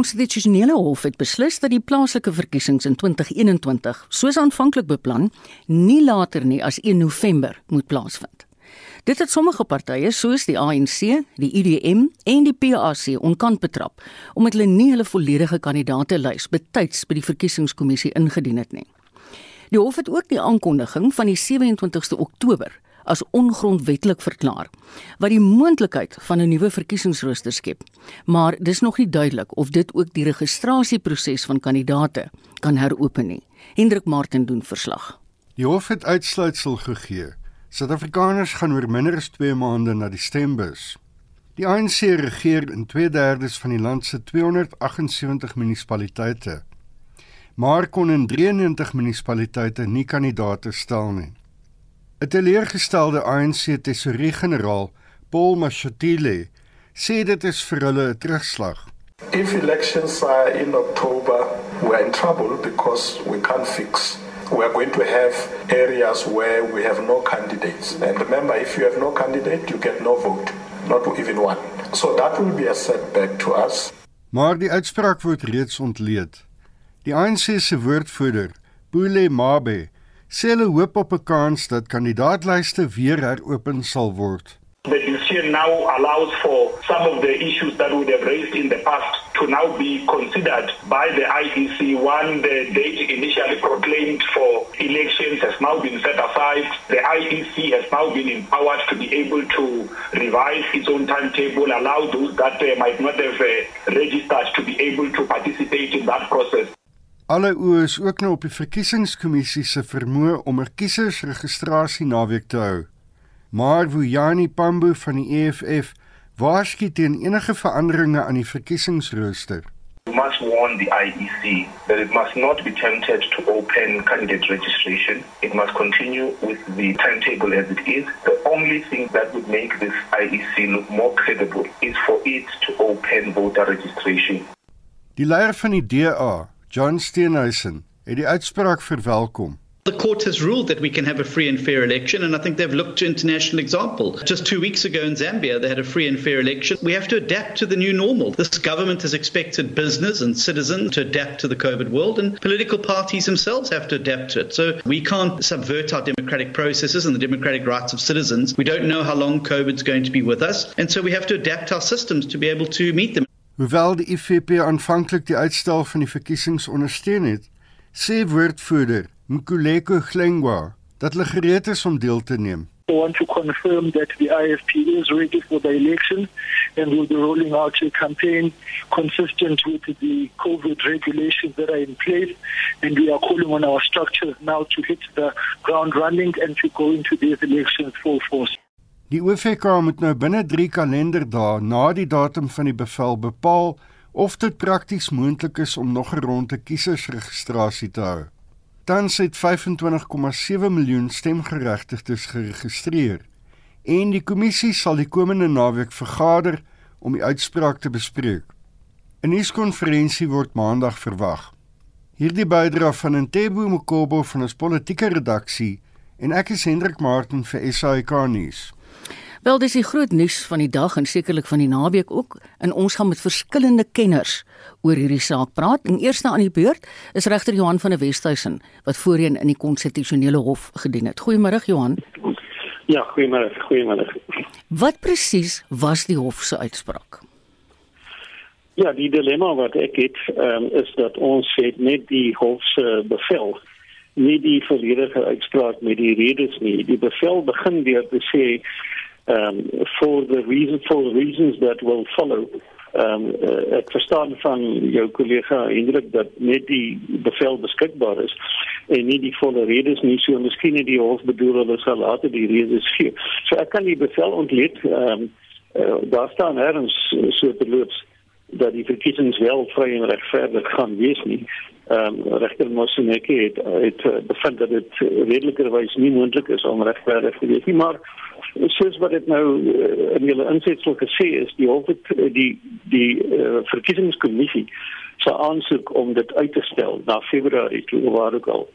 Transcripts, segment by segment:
konstitusionele hof het beslis dat die plaaslike verkiesings in 2021, soos aanvanklik beplan, nie later nie as 1 November moet plaasvind. Dit het sommige partye soos die ANC, die IDM en die PAC onkant betrap omdat hulle nie hulle volledige kandidaatelys betyds by die verkiesingskommissie ingedien het nie. Die hof het ook die aankondiging van die 27ste Oktober as ongrondwettig verklaar wat die moontlikheid van 'n nuwe verkiesingsrooster skep. Maar dis nog nie duidelik of dit ook die registrasieproses van kandidaate kan heropen nie. Hendrik Martin doen verslag. Die hof het uitsluitsel gegee. Suid-Afrikaners gaan oor minder as 2 maande na die stembus. Die ANC regeer in 2/3 van die land se 278 munisipaliteite. Maar kon in 93 munisipaliteite nie kandidaate stel nie. 'n Teleurgestelde ANC tesourier-generaal, Paul Mashatile, sê dit is vir hulle 'n terugslag. If elections are in October, we're in trouble because we can't fix. We're going to have areas where we have no candidates. And remember, if you have no candidate, you get no vote, not even one. So that will be a setback to us. Maar die uitspraak word reeds ontleed. Die ANC se woordvoerder, Pule Mabe, sê hulle hoop op 'n kans dat kandidaatlyste weer heropen sal word. The decision now allows for some of the issues that we have raised in the past to now be considered by the IEC when the date initially proclaimed for elections has now been set aside. The IEC has now been empowered to be able to revise its own timetable, allow those that uh, might not have uh, registered to be able to participate in that process. Alle oë is ook nou op die verkiesingskommissie se vermoë om 'n kiesersregistrasie naweek te hou. Maar Vuyani Pambu van die EFF waarsku teen enige veranderinge aan die verkiesingsrooster. We must warn the IEC that it must not be tempted to open candidate registration. It must continue with the timetable as it is. The only thing that would make this IEC look more credible is for it to open voter registration. Die leier van die DA, John Steenhuisen, het die uitspraak verwelkom. The court has ruled that we can have a free and fair election, and I think they've looked to international example. Just two weeks ago in Zambia, they had a free and fair election. We have to adapt to the new normal. This government has expected business and citizens to adapt to the COVID world, and political parties themselves have to adapt to it. So we can't subvert our democratic processes and the democratic rights of citizens. We don't know how long COVID's going to be with us, and so we have to adapt our systems to be able to meet them. Hoewel die IFP aanvanklik die uitstel van die verkiesings ondersteun het, sê woordvoerder Nkuleko Glengwa dat hulle gereed is om deel te neem. I want to confirm that the IFP is ready for the election and will be rolling out a campaign consistent with the COVID regulations that are in place. And we are calling on our structure now to hit the ground running and to go into these elections full force. Die OFK moet nou binne 3 kalenderdae na die datum van die bevel bepaal of dit prakties moontlik is om nog 'n ronde kiesersregistrasie te hou. Tans het 25,7 miljoen stemgeregtigdes geregistreer en die kommissie sal die komende naweek vergader om die uitspraak te bespreek. 'n Nuuskonferensie word maandag verwag. Hierdie bydra van Ntebo Mokobo van ons politieke redaksie en ek is Hendrik Martin vir SAK nuus. Wel dis die groot nuus van die dag en sekerlik van die naweek ook. En ons gaan met verskillende kenners oor hierdie saak praat. En eerste aan die beurt is regter Johan van der Westhuizen wat voorheen in die konstitusionele hof gedien het. Goeiemôre Johan. Ja, goeiemôre, goeiemôre. Wat presies was die hof se uitspraak? Ja, die dilemma wat ek het, um, is dat ons het net die hof se bevel nie die volledige uitspraak met die redes nie. Die bevel begin deur te sê um, for the reason for the reasons that will follow. Um, uh, ek verstaan van jou kollega Hendrik dat net die bevel beskikbaar is en nie die volle redes nie so miskien het die hof bedoel hulle sal later die redes gee. So ek kan die bevel ontleed. Ehm um, uh, daar staan erns so terloops dat die verkiesings wel vry en regverdig gaan wees nie. Ehm um, regter Moseneke het het bevind dat dit redelikerwys nie moontlik is om regverdig te wees nie, maar soos wat dit nou uh, in julle insetsel gesê is, die hof het uh, die die uh, verkiesingskommissie se aansoek om dit uit te stel na Februarie toe waar ook al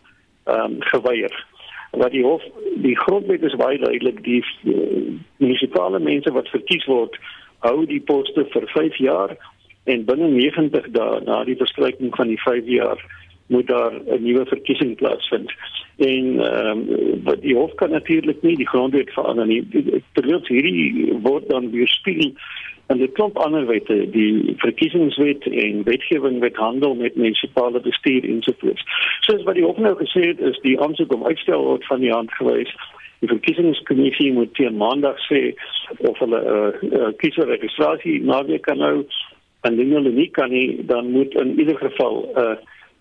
ehm um, geweier. Wat die hof die grondwet is baie duidelik die uh, munisipale mense wat verkies word hou die poste vir 5 jaar en binne 90 dae na die verstryking van die 5 jaar moet daar 'n nuwe verkiesing plaasvind. En ehm um, wat die hof kan natuurlik nie die grondwet verander nie. Terwyl hierdie word dan weerspieël en dit klop ander wette, die verkiesingswet en wetgewing wat handel met munisipale bestuur ensovoorts. Soos wat die hof nou gesê het, is die aansoek om uitstel word van die hand gewys. Die verkiesingskommissie moet teen maandag sê of hulle 'n uh, uh, kiesregistrasie naweek kan nou en indien hulle nie kan nie, dan moet in ieder geval 'n uh,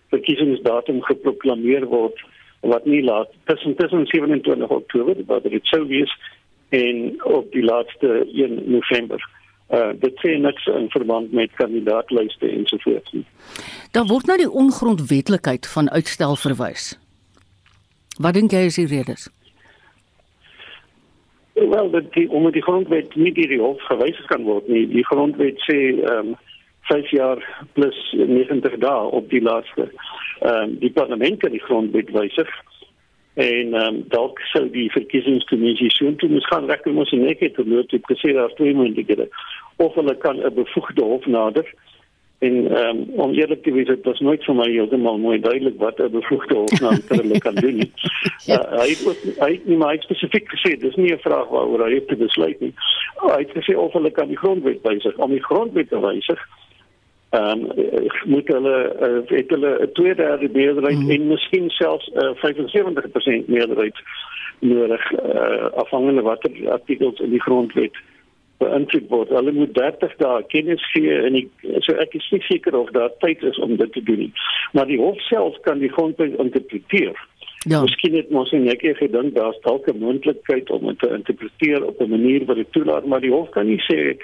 verkiesingsdatum geproklaameer word wat nie laat tussen tussen 27 Oktober wat dit sou wees en op die laaste 1 November. Uh dit sê niks in verband met kandidaatlyste ensovoorts nie. Daar word nou die ongrondwetlikheid van uitstel verwys. Wat dink jy is die redes? Wel, dat die omdat die grondwet nie deur die hof gewys kan word nie. Die grondwet sê ehm um, 5 jaar plus 90 dae op die laaste. Ehm um, die parlement kan die grondwet wysig en ehm um, dalk sou die verkiesingskommissie soon toe moes gaan rekker mos en ek het genoot het gesê daar twee moontlikhede of hulle kan 'n bevoegde hof nader en ehm um, om eerlik te wees dit was nooit vir my heeltemal mooi duidelik wat 'n bevoegde hof nader hulle kan doen nie. uh, hy het ook, hy het nie maar spesifiek gesê dis nie 'n vraag waaroor hy het te besluit nie. Hy het gesê of hulle kan die grondwet wysig om die grondwet te wysig ehm um, moet hulle uh, het hulle 'n tweederde meerderheid mm. en miskien selfs 'n uh, 75% meerderheid nodig uh, afhangende watter artikels in die grondwet beïnvloed word. Hulle moet 30 dae kennis gee en ek so ek is nie seker of daar tyd is om dit te doen nie. Maar die hof self kan die grondwet interpreteer. Ja. Miskien het ons net ek gedink daar's dalk 'n moontlikheid om dit te interpreteer op 'n manier wat dit toelaat, maar die hof kan nie sê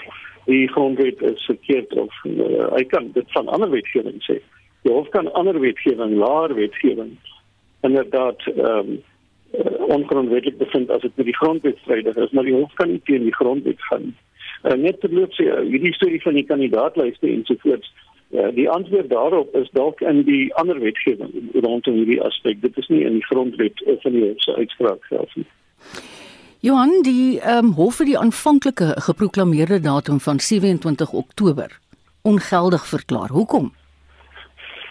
die grondwet is verkeerd of uh, hy kan dit van ander wetgewing sê. Die hof kan ander wetgewing, laer wetgewing inderdaad ehm um, uh, ongrondwettig bevind as dit met die grondwet strydig is, maar die hof kan nie teen die grondwet gaan. Uh, net terloops uh, hierdie storie van die kandidaatlyste en so voort. Ja, die antwoord daarop is dalk in die ander wetgewing rondom hierdie aspek. Dit is nie in die grondwet of in die hof se uitspraak self nie. Johan, die ehm um, hof het die aanvanklike geproklaameerde datum van 27 Oktober ongeldig verklaar. Hoekom?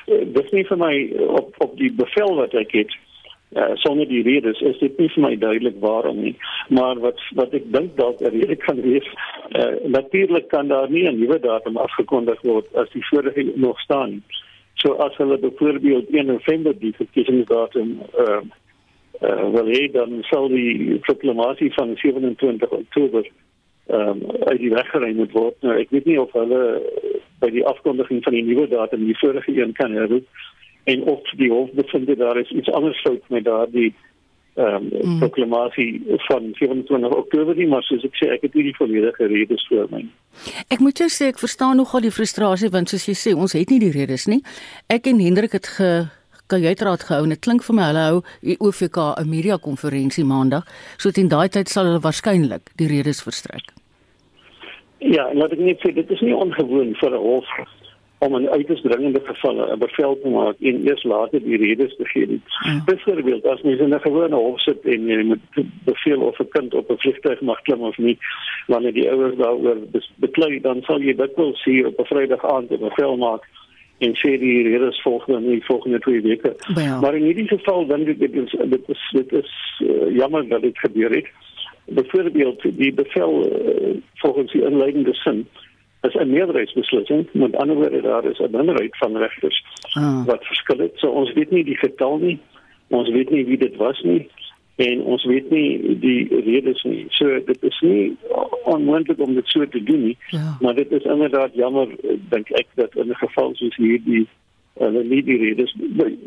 Uh, dit is nie vir my op op die bevel wat ek het uh, sonder die redes is dit nie vir my duidelik waarom nie. Maar wat wat ek dink dalk 'n rede kan wees, uh, natuurlik kan daar nie 'n nuwe datum afgekondig word as die vorige nog staan. So as hulle byvoorbeeld 1 November die verkiesingsdatum uh, uh, wel hê dan sal die proklamasie van 27 Oktober ehm um, uit die weg geruim moet word. Nou ek weet nie of hulle by die afkondiging van die nuwe datum die vorige een kan herroep en of die hof bevind daar is iets anders fout met daardie ehm um, mm. proklamasie van 27 Oktober nie, maar soos ek sê ek het nie die volledige redes voor my. Ek moet jou sê ek verstaan nogal die frustrasie want soos jy sê ons het nie die redes nie. Ek en Hendrik het ge kajuitraad gehou en dit klink vir my hulle hou die OVK 'n media konferensie maandag. So teen daai tyd sal hulle waarskynlik die redes verstrek. Ja, laat ek net sê dit is nie ongewoon vir 'n hof om in uiters dringende gevalle 'n bevel te maak en eers later die redes te gee. Ja. Byvoorbeeld as mens in 'n gewone hof sit en jy moet beveel of 'n kind op 'n vliegtuig mag klim of nie, wanneer die ouers daaroor beklei, dan sal jy dit wel sien op 'n Vrydag aand 'n bevel maak en sê die redes volgende in die volgende twee weke. Ja. Maar in hierdie geval dan dit is dit is dit is uh, jammer dat dit gebeur het. Byvoorbeeld die bevel uh, volgens die inleidende sin is 'n meerderheidsbeslissing, met ander woorde daar is 'n minderheid van regters ah. wat verskil het. So ons weet nie die getal nie. Ons weet nie wie dit was nie en ons weet nie die redes nie. So dit is nie onmoontlik om dit so te doen nie. Ja. Maar dit is inderdaad jammer dink ek dat in 'n geval soos hierdie hulle nie die redes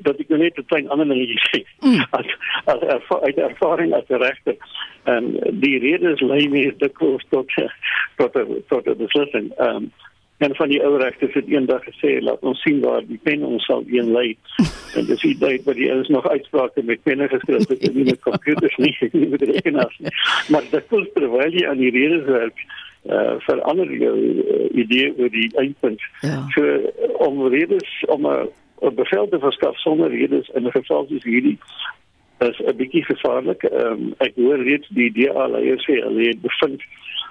dat ek nou net 'n klein ander ding sê. Mm. As as erva uit ervaring as 'n regter en die redes lê nie dikwels tot tot tot 'n beslissing. Ehm um, en van die ou regters het eendag gesê laat ons sien waar die pen ons sal een lei. En dis die tyd wat die ouens nog uitsprake met penne geskryf het en nie met komputers nie nie met rekenaars nie. Maar dit voel terwyl jy aan die redes werk uh, verander jou uh, idee oor die eindpunt. Ja. so om redes om 'n bevel te verskaf sonder redes in 'n geval soos hierdie is 'n bietjie gevaarlik. Um, ek hoor reeds die DA leiers sê hulle het bevind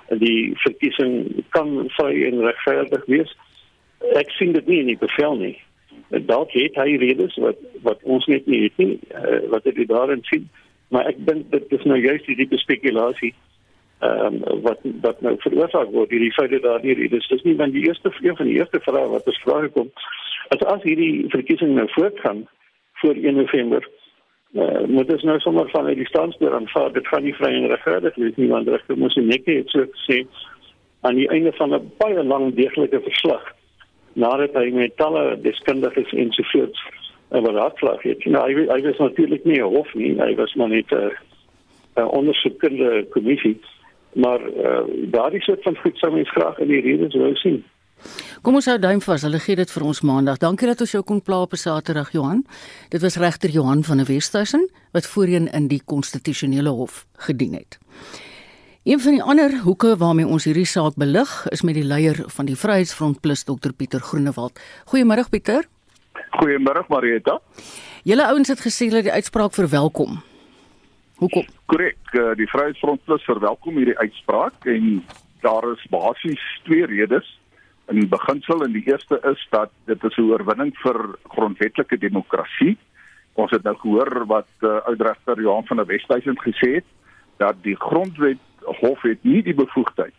die verkiesing kan vry en regverdig wees. ek sien dit nie in die bevel nie. Dalk het hy redes wat wat ons net nie weet nie uh, wat hy daarin sien. Maar ek dink dit is nou juist die diepe spekulasie ehm um, wat wat nou veroorsaak word hierdie feit dat daar nie redes is nie. Want die eerste een van die eerste vrae wat vra kom as as hierdie verkiesing nou voortgaan voor 1 November Uh, moet ons nou sommer van die standpunt aanvaar dit gaan nie vry en regverdig wees nie want regter moes net het so gesê aan die einde van 'n baie lang deeglike verslag nadat hy met talle deskundiges en so voort beraadslaag het. Nou hy hy was natuurlik nie 'n hof nie, hy was maar net 'n 'n ondersoekende kommissie, maar uh, daardie soort van goed sou mens graag in die redes wou sien. Kom ons hou duim vas. Hulle gee dit vir ons maandag. Dankie dat ons jou kon pla op 'n Saterdag, Johan. Dit was regter Johan van der Westhuizen wat voorheen in die konstitusionele hof gedien het. Een van die ander hoeke waarmee ons hierdie saak belig, is met die leier van die Vryheidsfront Plus, Dr Pieter Groenewald. Goeiemôre Pieter. Goeiemôre Marieta. Julle ouens het gesê dat die uitspraak verwelkom. Hoekom? Korrek, eh, die Vryheidsfront Plus verwelkom hierdie uitspraak en daar is basies twee redes in beginsel en die eerste is dat dit is 'n oorwinning vir grondwetlike demokrasie. Ons het nou gehoor wat uh, oudregter Johan van der Westhuizen gesê het dat die grondwet hof het nie die bevoegdheid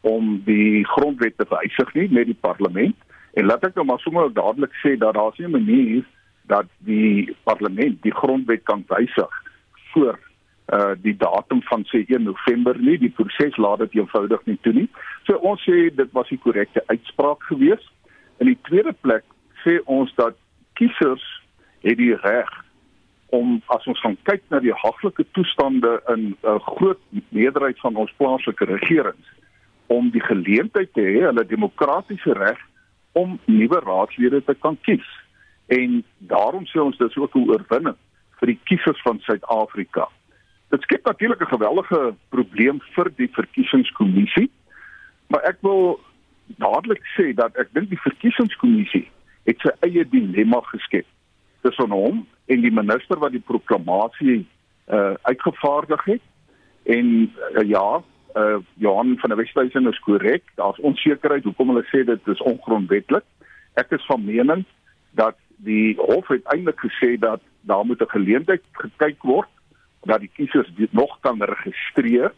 om die grondwet te wysig nie met die parlement en laat ek nou maar sommer dadelik sê dat daar is nie 'n manier dat die parlement die grondwet kan wysig voor uh die datum van sê 1 November nie die proses laat dit eenvoudig nie toe nie. So ons sê dit was die korrekte uitspraak gewees. In die tweede plek sê ons dat kiesers het die reg om as ons gaan kyk na die haglike toestande in 'n uh, groot meerderheid van ons plaaslike regerings om die geleentheid te hê hulle demokratiese reg om nuwe raadslede te kan kies. En daarom sê ons dis ook 'n oorwinning vir die kiesers van Suid-Afrika. Dit skep natuurlik 'n geweldige probleem vir die verkiesingskommissie. Maar ek wil dadelik sê dat ek dink die verkiesingskommissie het sy eie dilemma geskep tussen hom en die minister wat die proklamasie uh uitgevaardig het. En uh, ja, uh Johan van der Westhuizen is korrek. Daar's onsekerheid hoekom hulle sê dit is ongrondwettig. Ek is van mening dat die hof uiteindelik gesê dat daar moet 'n geleentheid gekyk word dat die kiesers dit nog kan registreer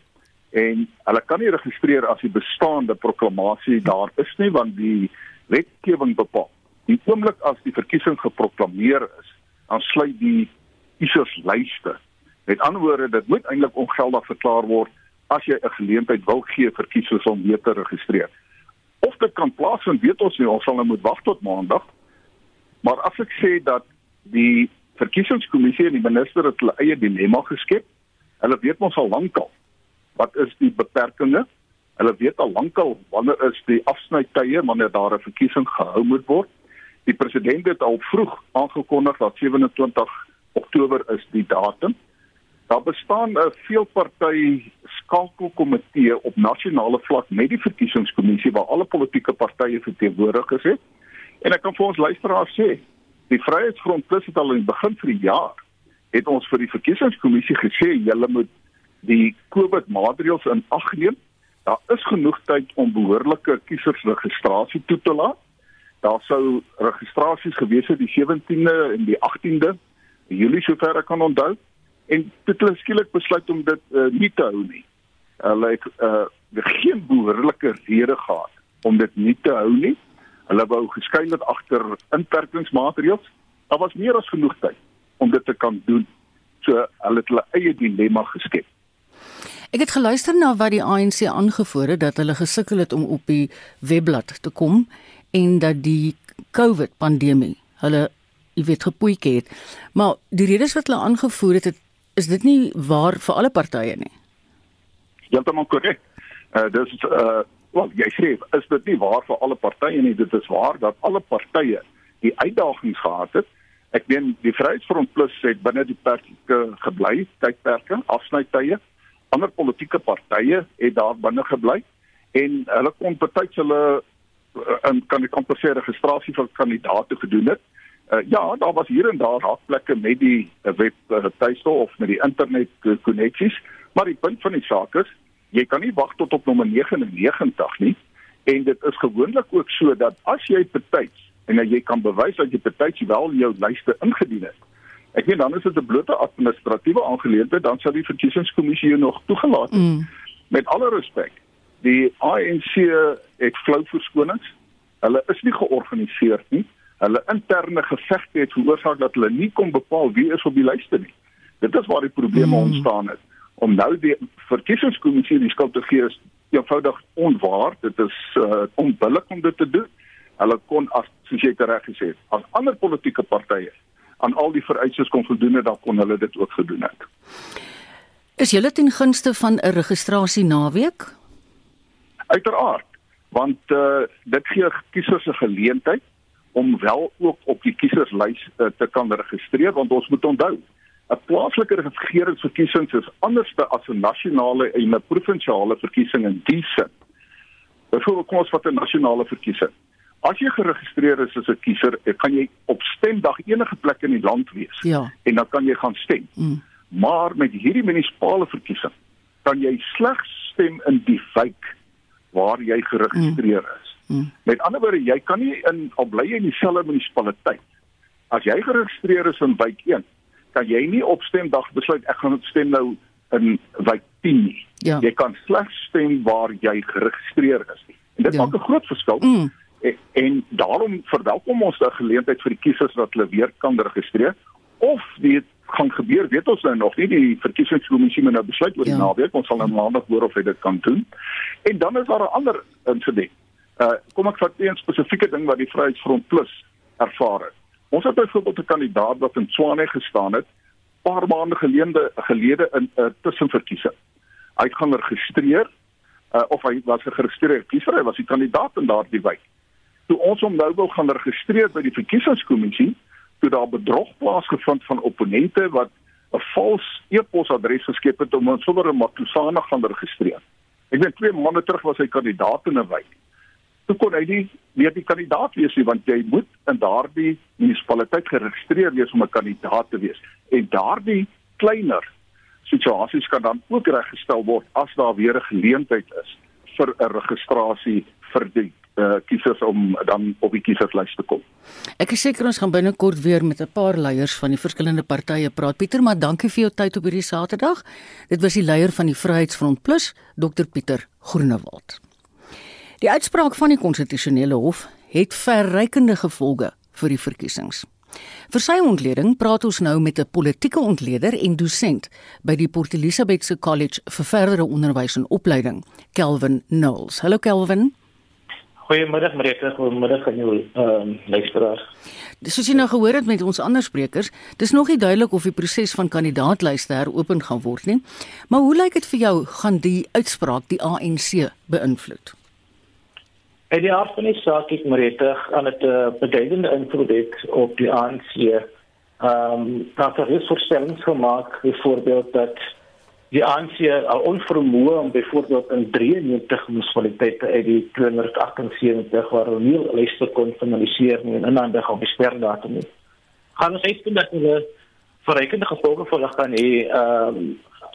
en hulle kan nie registreer as die bestaande proklamasie daar is nie want die wetgewing bepaal. Die oomblik as die verkiesing geproklaameer is dan sluit die kieserslyste met ander woorde dit moet eintlik ongeldig verklaar word as jy 'n geleentheid wil gee vir kiesers om weer te registreer. Of dit kan plaasvind weet ons nie. Ons sal nou moet wag tot maandag. Maar as ek sê dat die verkiesingskommissie en die minister het hulle eie dilemma geskep. Hulle weet mos al lankal wat is die beperkings. Hulle weet al lankal wanneer is die afsnytye wanneer daar 'n verkiesing gehou moet word. Die president het al vroeg aangekondig dat 27 Oktober is die datum. Daar bestaan 'n veelparty skakelkomitee op nasionale vlak met die verkiesingskommissie waar alle politieke partye verteenwoordig is. En ek kan vir ons luisteraars sê, die Vryheidsfront Plus het al in die begin van die jaar het ons vir die verkiesingskommissie gesê julle moet die COVID maatreëls in ag neem. Daar is genoeg tyd om behoorlike kiesersregistrasie toe te laat. Daar sou registrasies gewees het die 17de en die 18de Julie sover ek kan onthou en dit het skielik besluit om dit uh, nie te hou nie. Hulle het uh, geen behoorlike rede gehad om dit nie te hou nie. Hulle wou geskyn het agter inperkingsmaatreëls. Daar was meer as genoeg tyd om dit te kan doen. So hulle het hulle eie dilemma geskep. Ek het geluister na wat die ANC aangevoer het dat hulle gesukkel het om op die webblad te kom en dat die COVID pandemie hulle jy weet gepoeik het. Maar die redes wat hulle aangevoer het, het is dit nie waar vir alle partye nie. Heeltemal korrek. Uh dis uh Wel, jy sê is dit nie waar vir alle partye nie, dit is waar dat alle partye die uitdagings gehad het. Ek meen die Vryheidsfront Plus het binne die perke gebly, tydperke, afsnytye. Ander politieke partye het daar binne gebly en hulle kon betyds hulle eh, kan die kompenseer registrasie vir kandidaate gedoen het. Uh, ja, daar was hier en daar hakplekke met die web uh, tuiste of met die internet koneksies, maar die punt van die saak is jy kan nie wag tot op nommer 99 nie. En dit is gewoonlik ook so dat as jy betyds en jy kan bewys dat jy betyds wel jou lyste ingedien het. Ek weet dan is dit 'n blote administratiewe aangeleentheid, dan sal die verkiesingskommissie jou nog toegelaat het. Mm. Met alle respek, die ANC het flou verskonings. Hulle is nie georganiseer nie. Hulle interne gevegte het veroorsaak dat hulle nie kon bepaal wie is op die lyste nie. Dit is waar die probleme mm. ontstaan het. Om nou die verkiesingskommissie die skuld te gee is eenvoudig onwaar. Dit is uh, onbillik om dit te doen. Hulle kon as soos jy reg gesê het, as ander politieke partye aan al die vereistes kon voldoen het, dan kon hulle dit ook gedoen het. Is julle ten gunste van 'n registrasie naweek? Uiteraard, want uh, dit gee kiesers 'n geleentheid om wel ook op die kieserslys uh, te kan registreer want ons moet onthou 'n plaaslike regeringsverkiesing is anders as 'n nasionale en 'n provinsiale verkiesing in die sin. Byvoorbeeld kom ons vat 'n nasionale verkiesing. As jy geregistreer is as 'n kiezer, kan jy op stemdag enige plek in die land wees. Ja. En dan kan jy gaan stem. Mm. Maar met hierdie munisipale verkiesing kan jy slegs stem in die wijk waar jy geregistreer mm. is. Mm. Met ander woorde, jy kan nie in al bly jy in dieselfde munisipaliteit. As jy geregistreer is in wijk 1, kan jy nie op stemdag besluit ek gaan stem nou in wijk 10 nie. Ja. Jy kan slegs stem waar jy geregistreer is. En dit ja. maak 'n groot verskil. Mm. En, en daarom verwelkom ons daardie geleentheid vir die kiesers dat hulle weer kan registreer of dit gaan gebeur weet ons nou nog nie die verkiesingskommissie moet nou besluit oor die ja. naweek ons sal nou maandag hoor of hy dit kan doen en dan is daar 'n ander insident uh kom ek vat 'n spesifieke ding wat die Vryheidsfront Plus ervaar het Ons het byvoorbeeld 'n kandidaat wat in Swane gestaan het paar maande gelede gelede in 'n uh, tussenverkiesing. Hy het gaan registreer uh, of hy was 'n geregistreerde kiezer, hy was 'n kandidaat in daardie wijk. Toe ons hom nou wil gaan registreer by die verkiesingskommissie, toe daar bedrog plaasgevind van opponente wat 'n vals e-posadres geskep het om ons sonder 'n Matusana gaan registreer. Ek weet twee maande terug was hy kandidaat in 'n wijk toe kon hy nie meer die kandidaat wees nie want jy moet in daardie munisipaliteit geregistreer wees om 'n kandidaat te wees en daardie kleiner situasies kan dan ook reggestel word as daar weer 'n geleentheid is vir 'n registrasie vir die uh, kiesers om dan op die kieserslys te kom. Ek is seker ons gaan binnekort weer met 'n paar leiers van die verskillende partye praat. Pieter, maar dankie vir jou tyd op hierdie Saterdag. Dit was die leier van die Vryheidsfront Plus, Dr Pieter Groenewald. Die uitspraak van die konstitusionele hof het verrykende gevolge vir die verkiesings. Vir sy ontleding praat ons nou met 'n politieke ontleder en dosent by die Port Elizabeth se College vir verdere onderwys en opleiding, Kelvin Knowles. Hallo Kelvin. Goeiemiddag Marita, goeiemiddag aan jou ehm uh, luisteraars. Dis soos jy nou gehoor het met ons ander sprekers, dis nog nie duidelik of die proses van kandidaatlyste heropen gaan word nie. Maar hoe lyk dit vir jou gaan die uitspraak die ANC beïnvloed? En die aard van die saak ek Marita aan 'n uh, beduidende invloed het op die ANC. Ehm um, daar is voorstellings gemaak byvoorbeeld dat die ANC al onvermoë om byvoorbeeld in 93 munisipaliteite uit die 278 waar hulle nie lyste kon finaliseer nie en inhandig op besperdatum nie. Gaan ons uitvind dat hulle verrekende gevolge vir hulle gaan hê ehm um,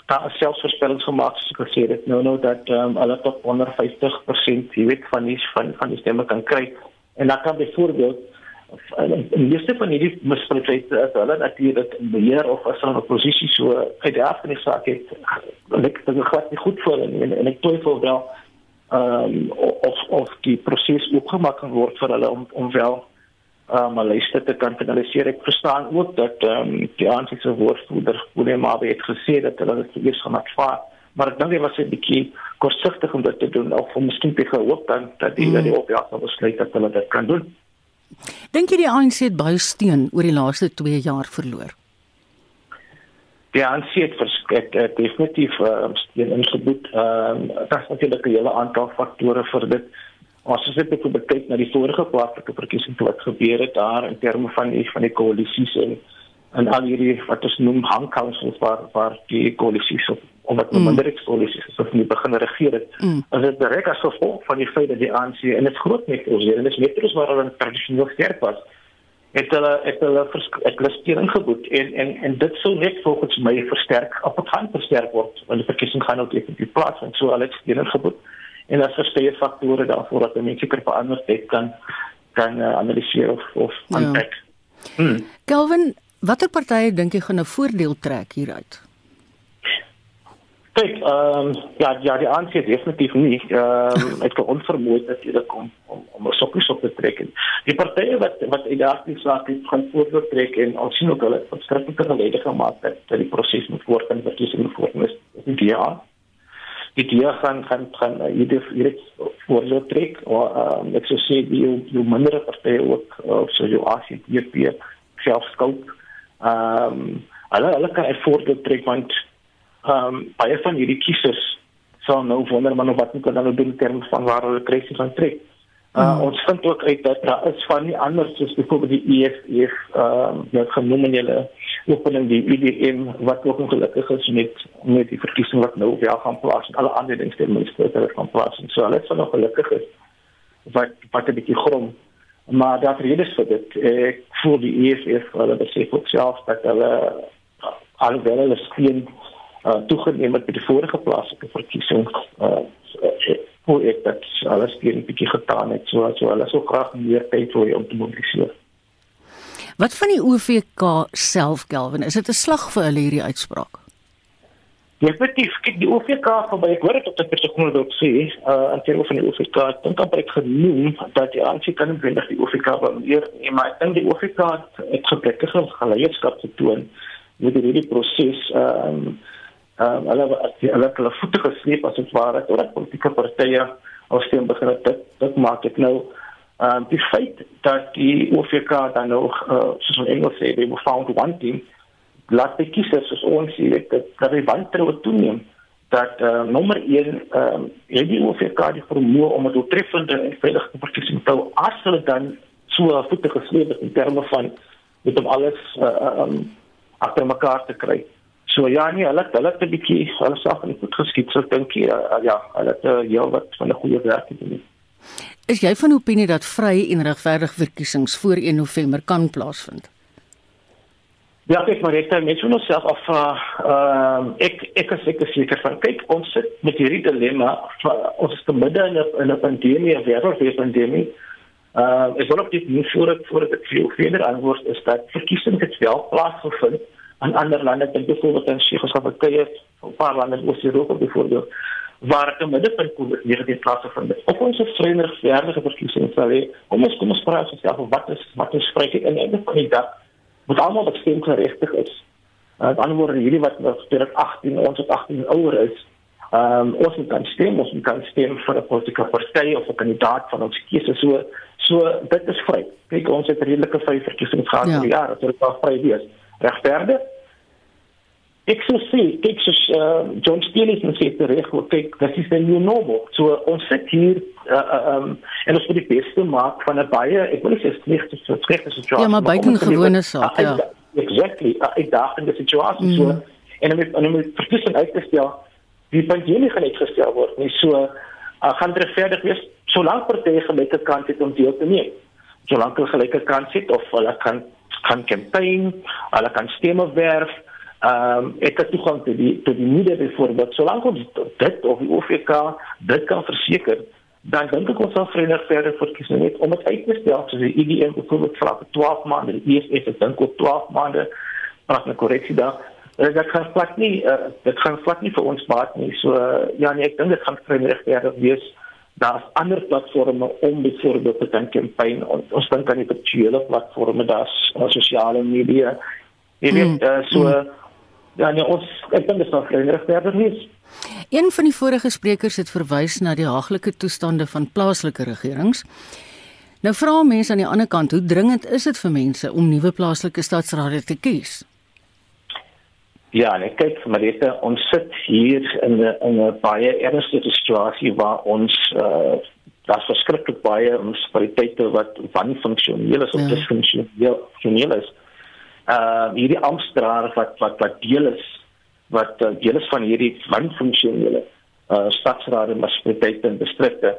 daar selfs voorspellings gemaak soos ek gesê het nou nou dat um, hulle tot onder 50% jy weet van die van van die stemme kan kry. En dan kan byvoorbeeld in die eerste van hierdie mispresies as hulle natuurlik in beheer of as hulle 'n posisie so uit die van die saak het ek dink dit gaan nie goed vir hulle en, en ek twyfel wel ehm um, of of die proses oopgemaak kan word vir hulle om om wel um, ehm, lyste te kan finaliseer. Ek verstaan ook dat ehm um, die aansiense woordvoerder Willem Mabe het gesê dat hulle dit eers gaan aanvaar, maar ek dink hy was 'n bietjie kortsigtig om dit te doen of om miskien te gehoop dan dat die mm. die opjaag sal besluit dat hulle dit kan doen. Dink jy die ANC het baie steun oor die laaste 2 jaar verloor? Die ANC het verskrik uh, definitief uh, steun ingeboet. Ehm um, daar is natuurlik 'n hele aantal faktore vir dit. As ons net byvoorbeeld kyk na die vorige plaaslike verkiesing wat gebeur het daar in terme van die van die koalisies en en al hierdie wat ons noem hang councils waar waar die koalisies of of wat mm. minder koalisies is of nie begin regeer het. Mm. As dit direk as gevolg van die feit dat die ANC en dit groot metro's en dit is metro's waar hulle tradisioneel sterk was het hulle het hulle het hulle steun ingeboet en en en dit sou net volgens my versterk op het gaan versterk word want die verkiesing gaan nou definitief plaas en so hulle het steun ingeboet en as verskeie faktore daarvoor dat mense kan verander het kan kan uh, analiseer of of ja. aanpak. Ja. Hmm. Kelvin, watter partye dink jy gaan 'n voordeel trek hieruit? Kyk, ehm um, ja, ja, die ANC definitief nie. Ehm um, ek kan onvermoed dat dit kom om om sokkies op te trek. Die partye wat wat in daardie saak het gaan voortdurend trek en ons sien ook hulle verskriklike gelede gemaak dat dat die proses moet voort en verkiesing voort moet. Die DA. Die DA gaan gaan gaan uh, hierdie hierdie voortdurend trek of ehm um, ek sou sê die die minder partye ook of so jou ACP selfskulp. Ehm um, hulle hulle kan voortdurend trek want ehm um, baie van hierdie kiesers sal nou wonder maar wat moet hulle doen in terme van waar hulle krisis gaan trek. Uh, mm. ons vind ook uit dat daar is van die ander soos byvoorbeeld die EFF ehm um, wat genoem in julle opening die IDM wat ook ongelukkig is met met die verkiesing wat nou weer gaan plaas en alle ander dinge wat moet wat gaan plaas en so alles van ongelukkig is wat wat 'n bietjie grom maar daar redes vir dit ek voel die EFF hulle besef ook self dat hulle alhoewel hulle skien uh, toegeneem het by die vorige plaaslike verkiesing uh, hoe ek dit alles weer 'n bietjie getaan het so so hulle sou graag meer tyd wil om te mobiliseer. Wat van die OVK self Kelvin is dit 'n slag vir hulle hierdie uitspraak? Definitief, kyk die OVK baie ek hoor dit op die persoonlike dop sê, uh in terme van die OVK, dan kan ek genoem dat die ANC kan nie wendig die OVK van hier, maar ek dink die OVK het gebrekkige geleierskap getoon met hierdie proses ehm um, ehm um, hulle hulle het hulle voete gesleep as dit ware totdat politieke partye al stem begin het dit maak dit nou um, die feit dat die OFK dan nog uh, soos in Engels sê they were found wanting laat die kiesers soos ons sê dat dat die wantroue toeneem dat uh, nommer 1 ehm um, die OFK die vermoë om 'n doeltreffende en veilige verkiesing te hou as hulle dan so voete gesleep het in terme van met om alles uh, um, agter mekaar te kry. So ja nee, hulle hulle het 'n bietjie hulle self in goed geskiet. So dink jy uh, ja, hulle het uh, heel wat van 'n goeie werk gedoen. Is jy van opinie dat vrye en regverdige verkiesings voor 1 November kan plaasvind? Ja, ek maar net vir myself af ehm uh, ek ek is ek is seker van kyk ons sit met hierdie dilemma ons is te midde in 'n 'n pandemie, 'n wêreldwye pandemie. Ehm uh, ek wil ook dit nie voor ek voor ek veel verder antwoord is dat verkiesings het wel plaasgevind in ander lande, dink byvoorbeeld in Tsjechoslowakye, 'n paar lande in Oost-Europa byvoorbeeld, waar dit met die COVID-19 plaasgevind het. Op ons vriende verder verkiesing sal hê, kom ons kom ons praat oor self wat is wat is vryheid en einde van die dag moet almal wat stem geregtig is. Uh, aan die ander hierdie wat nog 18 ons op 18 ouer is, ehm um, ons kan stem, ons kan stem vir 'n politieke party of 'n kandidaat van ons keuse so so dit is vry. Kyk ons het redelike vry verkiesings gehad ja. vir jare, dit is vry wees regverdig. Ek sou sê, kyk soos uh, John Steele het gesê reg, kyk, dit is 'n new normal. So ons sit hier uh, um, en ons moet die beste maak van 'n baie, ek wil nie sê slegte slegte situasie. Ja, maar buitengewone saak, ja. Exactly. Ek dink in die situasie mm. so en om om verkiesing uit te stel, die pandemie gaan uitgestel word. Nie so uh, gaan regverdig wees solank partye gelyke kans het om deel te neem. Solank hulle gelyke kans het of hulle kan kan campaign, hulle kan stemme werf. Ehm um, ek het toegang tot die tot die media byvoorbeeld. Solank ons dit of die OVK dit kan verseker, dan dink ek ons sal vreemdig verder verkies net om dit uit te stel soos die IDM byvoorbeeld vra vir 12 maande, die EFF het dink ook 12 maande praat 'n korreksie daar. En dit kan vlak nie uh, dit gaan vlak nie vir ons baat nie. So uh, ja nee, ek dink dit gaan vreemdig verder wees daar's ander platforms om byvoorbeeld te kan campaign ons dink aan die virtuele platforms daar's sosiale media jy weet mm. uh, so mm. Ja nee ons ek dink dit is nog regtig verder nie Een van die vorige sprekers het verwys na die haaglike toestande van plaaslike regerings. Nou vra mense aan die ander kant, hoe dringend is dit vir mense om nuwe plaaslike stadsrade te kies? Ja, net kyk vir Marita, ons sit hier in 'n in 'n baie ernstige situasie waar ons uh daar's verskriklik baie munisipaliteite wat wanfunksioneel is of ja. disfunksioneel is. Uh hierdie amptenare wat wat wat deel is wat uh, deel is van hierdie wanfunksionele uh stadsrade, munisipaliteite en distrikte.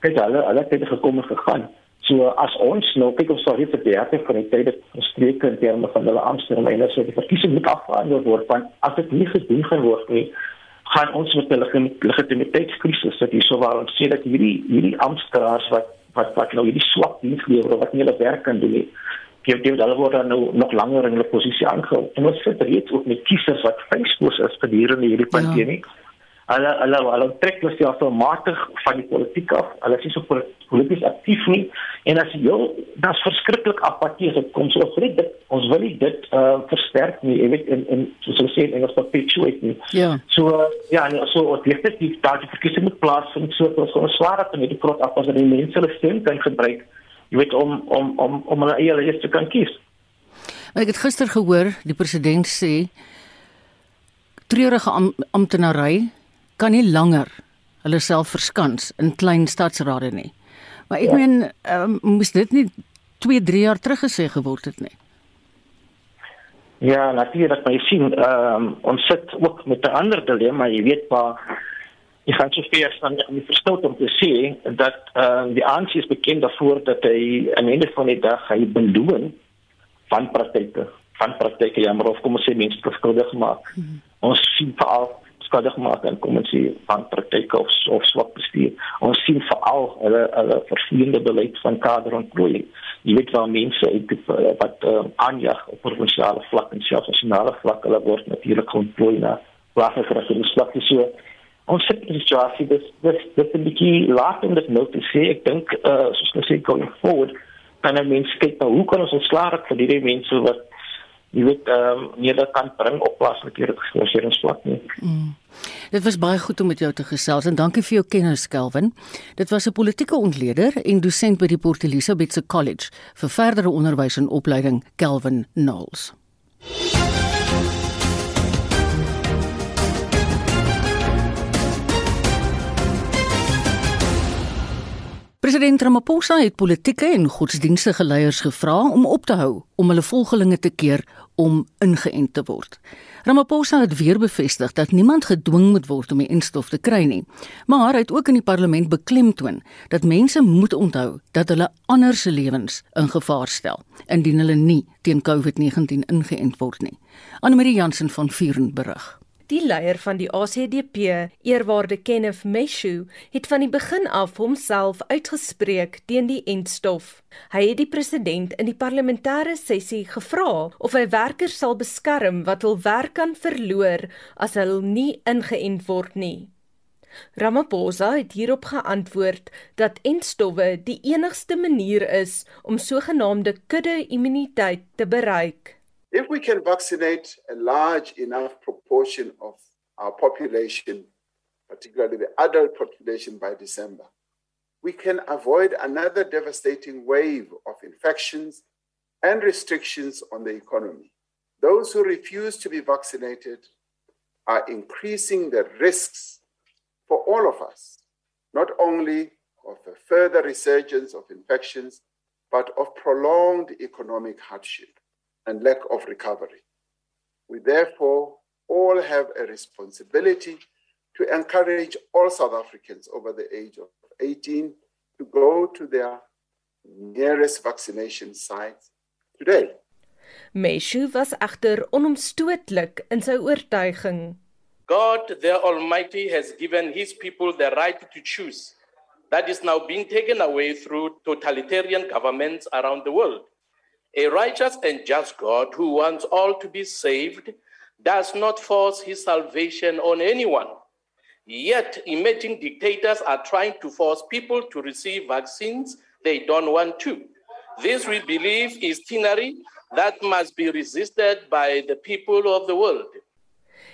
Kyk hulle hulle het gekom en gegaan. So as ons nou kyk of sou hier vir die harte van die tyd gespreek in terme van hulle amptenare en so die verkiesing moet afgehandel word want as dit nie gedoen gaan word nie gaan ons met hulle legitimiteitskrisis dat hier sou waar ons sê dat hierdie hierdie amptenare wat wat wat nou hierdie swak diens lewer wat nie hulle werk kan doen nie gee dit hulle word dan nou nog langer in hulle posisie aangehou en ons sit reeds ook met kiesers wat vreesloos is gedurende hierdie pandemie ja hulle hulle hulle trek hulle self automaties van die politiek af. Hulle is nie so polities aktief nie en as jy dat's verskriklik apatie as dit kom so vir dit ons wil dit uh, versterk nie jy weet en en soos hulle sê en ons perpetuate nie. Ja. So uh, ja, nee, so wat dit is die daardie verkiesing moet plaasvind so ons gaan swaar op met die groot af as die mense hulle stem kan gebruik. Jy weet om om om om hulle eie lys te kan kies. Maar ek het gister gehoor die president sê treurige am amptenary kan nie langer hulle self verskans in klein stadsrade nie. Maar ek ja. meen, um, moes dit nie 2, 3 jaar terug gesê geword het nie. Ja, natuurlik, maar jy sien, ehm um, ons sit ook met 'n ander dilemma, jy weet waar jy gaan so veel van die verstout om te sê dat ehm um, die ANC is bekend daarvoor dat hy aan die einde van die dag hy beloon van praktyke, van praktyke jammer of kom ons sê mense skuldig maak. Hmm. Ons sien veral skadig maak en kom ons sê van praktyke of of swak bestuur. Ons sien veral hulle hulle vervelende beleid van kaderontplooiing. Jy weet waar mense uit wat uh, aanjag op provinsiale vlak en selfs nasionale vlak hulle word natuurlik ontplooi na plaaslike regeringsvlak so. Ons sit in 'n situasie dis dis dis 'n bietjie laat om dit nou te sê. Ek dink uh soos ons sê going forward, dan mense kyk nou hoe kan ons ontslae raak vir die mense wat jy weet ehm um, nie dat kan bring op plaaslike regeringsvlak nie. Mm. Dit was baie goed om met jou te gesels en dankie vir jou kennis Kelvin. Dit was 'n politieke ontleder en dosent by die Port Elizabeth se College vir verdere onderwys en opleiding Kelvin Knowles. President Ramaphosa het politieke en godsdienstige leiers gevra om op te hou om hulle volgelinge te keer om ingeënt te word. Ramaphosa het weer bevestig dat niemand gedwing moet word om die instof te kry nie, maar hy het ook in die parlement beklemtoon dat mense moet onthou dat hulle ander se lewens in gevaar stel indien hulle nie teen COVID-19 ingeënt word nie. Anne Marie Jansen van Vuren berig. Die leier van die ACDP, eerwaarde Kenneth Meshu, het van die begin af homself uitgespreek teen die entstof. Hy het die president in die parlementêre sessie gevra of hy werkers sal beskerm wat hul werk kan verloor as hulle nie ingeënt word nie. Ramaphosa het hierop geantwoord dat entstowwe die enigste manier is om sogenaamde kudde-immuniteit te bereik. If we can vaccinate a large enough proportion of our population, particularly the adult population, by December, we can avoid another devastating wave of infections and restrictions on the economy. Those who refuse to be vaccinated are increasing the risks for all of us, not only of a further resurgence of infections, but of prolonged economic hardship. And lack of recovery. We therefore all have a responsibility to encourage all South Africans over the age of 18 to go to their nearest vaccination sites today. Meshu was egter onomstootlik in sy oortuiging. God the Almighty has given his people the right to choose that is now being taken away through totalitarian governments around the world. A righteous and just God who wants all to be saved does not force his salvation on anyone. Yet, emerging dictators are trying to force people to receive vaccines they don't want to. This, we believe, is tyranny that must be resisted by the people of the world.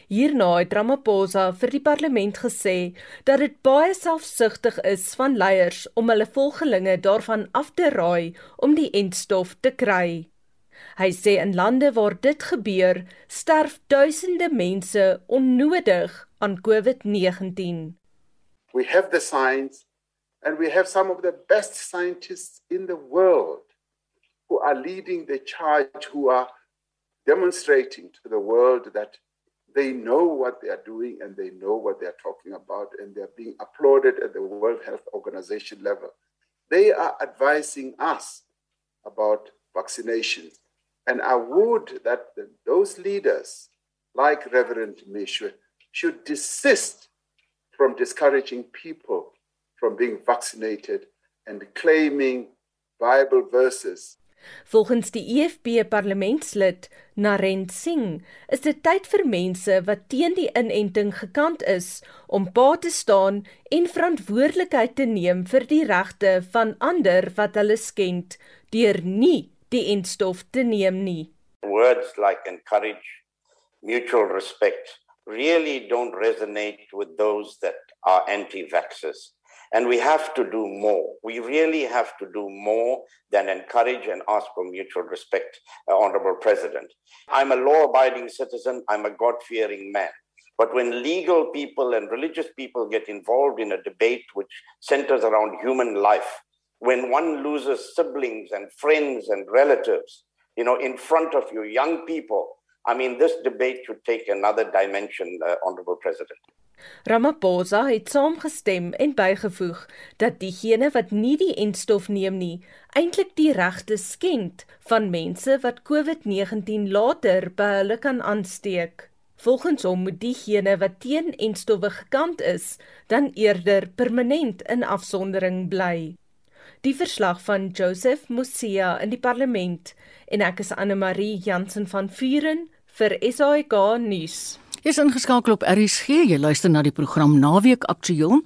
Hierna het Ramaphosa vir die parlement gesê dat dit baie selfsugtig is van leiers om hulle volgelinge daarvan af te raai om die entstof te kry. Hy sê in lande waar dit gebeur, sterf duisende mense onnodig aan COVID-19. We have the science and we have some of the best scientists in the world who are leading the charge who are demonstrating to the world that they know what they are doing and they know what they are talking about, and they're being applauded at the World Health Organization level. They are advising us about vaccinations. And I would that those leaders, like Reverend Mishwe, should desist from discouraging people from being vaccinated and claiming Bible verses. Volgens die EFF parlementslid Narend Singh is dit tyd vir mense wat teen die inenting gekant is om pa te staan en verantwoordelikheid te neem vir die regte van ander wat hulle skend deur nie die enstof te neem nie. Words like encourage, mutual respect really don't resonate with those that are anti-vaxxers. And we have to do more. We really have to do more than encourage and ask for mutual respect, uh, Honorable President. I'm a law abiding citizen, I'm a God fearing man. But when legal people and religious people get involved in a debate which centers around human life, when one loses siblings and friends and relatives, you know, in front of you, young people, I mean, this debate should take another dimension, uh, Honorable President. Ramaphosa het saamgestem en bygevoeg dat diegene wat nie die enstof neem nie, eintlik die regte skend van mense wat COVID-19 later by hulle kan aansteek. Volgens hom moet diegene wat teen enstowwe gekant is, dan eerder permanent in afsondering bly. Die verslag van Joseph Musia in die parlement en ek is Anne Marie Jansen van Vuren vir SAK nuus. Is ingeskakel op RSG. Jy luister na die program Naweek Aktueel.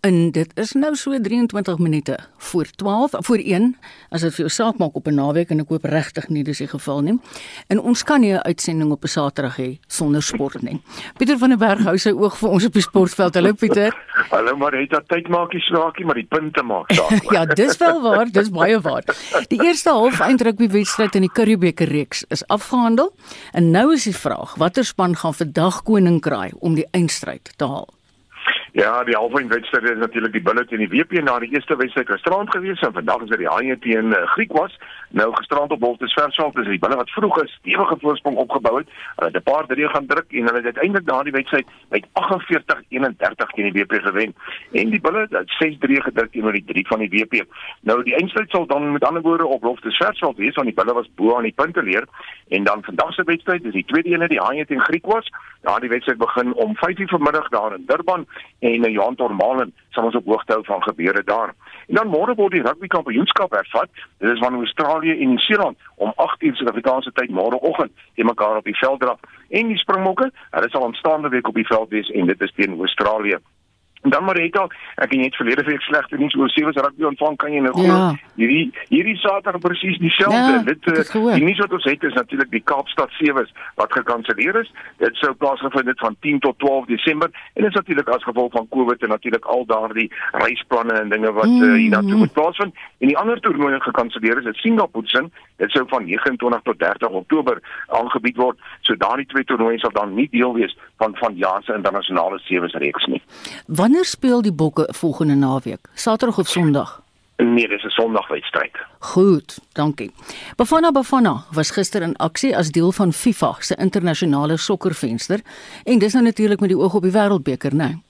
En dit is nou so 23 minute voor 12 voor 1 as dit vir jou saak maak op 'n naweek en ek hoop regtig nie dis die geval nie. En ons kan nie 'n uitsending op 'n Saterdag hê sonder sport nie. Pieter van der Berg hou sy oog vir ons op die sportveld. Hallo Pieter. Hallo Marita, tyd maak nie snaakie, maar die punte maak saak. ja, dis wel waar, dis baie waar. Die eerste half-eind rugby wedstryd in die Curriebeeker reeks is afgehandel en nou is die vraag, watter span gaan vandag koning kraai om die eindstryd te haal? Ja, die halfwyn wedstryd is natuurlik die Bullet en die WP na die eerste wedstryd gisterand gewees en vandag is dit die Haie teen uh, Griek was. Nou gisterand op Wolfs Versveld is die Bullet wat vroeg is, stewige voorsprong opgebou het. Hulle het 'n paar drie gaan druk en hulle het uiteindelik daardie wedstryd met 48-31 teen die WP gewen. En die Bullet het 6-3 gedruk teenoor die 3 van die WP. Nou die eindstryd sal dan met ander woorde op Wolfs Versveld wees want die Bullet was bo aan die punte leer en dan vandag se wedstryd is die tweede een die Haie teen Griek was. Daardie wedstryd begin om 5:00 vanmiddag daar in Durban en uh, Johan Tormalen sal ons op hoogte hou van gebeure daar. En dan môre word die rugby kampioenskap hervat. Dit is van Australië en Nieu-Seeland om 8:00 Suid-Afrikaanse tyd môreoggend te mekaar op die veld draf. En die Springbokke, hulle sal aanstaande week op die veld wees en dit is teen Australië. En dan Marita, ek het net verlede week slegte nuus oor sewe rugby ontvang kan jy nou glo. Ja. Hierdie hierdie Saterdag presies dieselfde. Ja, dit uh, gehoor. die nuus wat ons het is natuurlik die Kaapstad sewes wat gekanselleer is. Dit sou plaasgevind het van 10 tot 12 Desember en dit is natuurlik as gevolg van Covid en natuurlik al daardie reisplanne en dinge wat uh, hiernatoe moet plaasvind. En die ander toernooi wat gekanselleer is, is Singapore se. Dit sou van 29 tot 30 Oktober aangebied word. So daardie twee toernooie sal dan nie deel wees van van jaar se internasionale sewes reeks nie. Wanneer speel die Bokke volgende naweek? Saterdag of Sondag? Nee, dis 'n Sondagwedstryd. Goed, dankie. Bafana Bafana was gister in aksie as deel van FIFA se internasionale sokkervenster en dis nou natuurlik met die oog op die Wêreldbeker, né? Nee.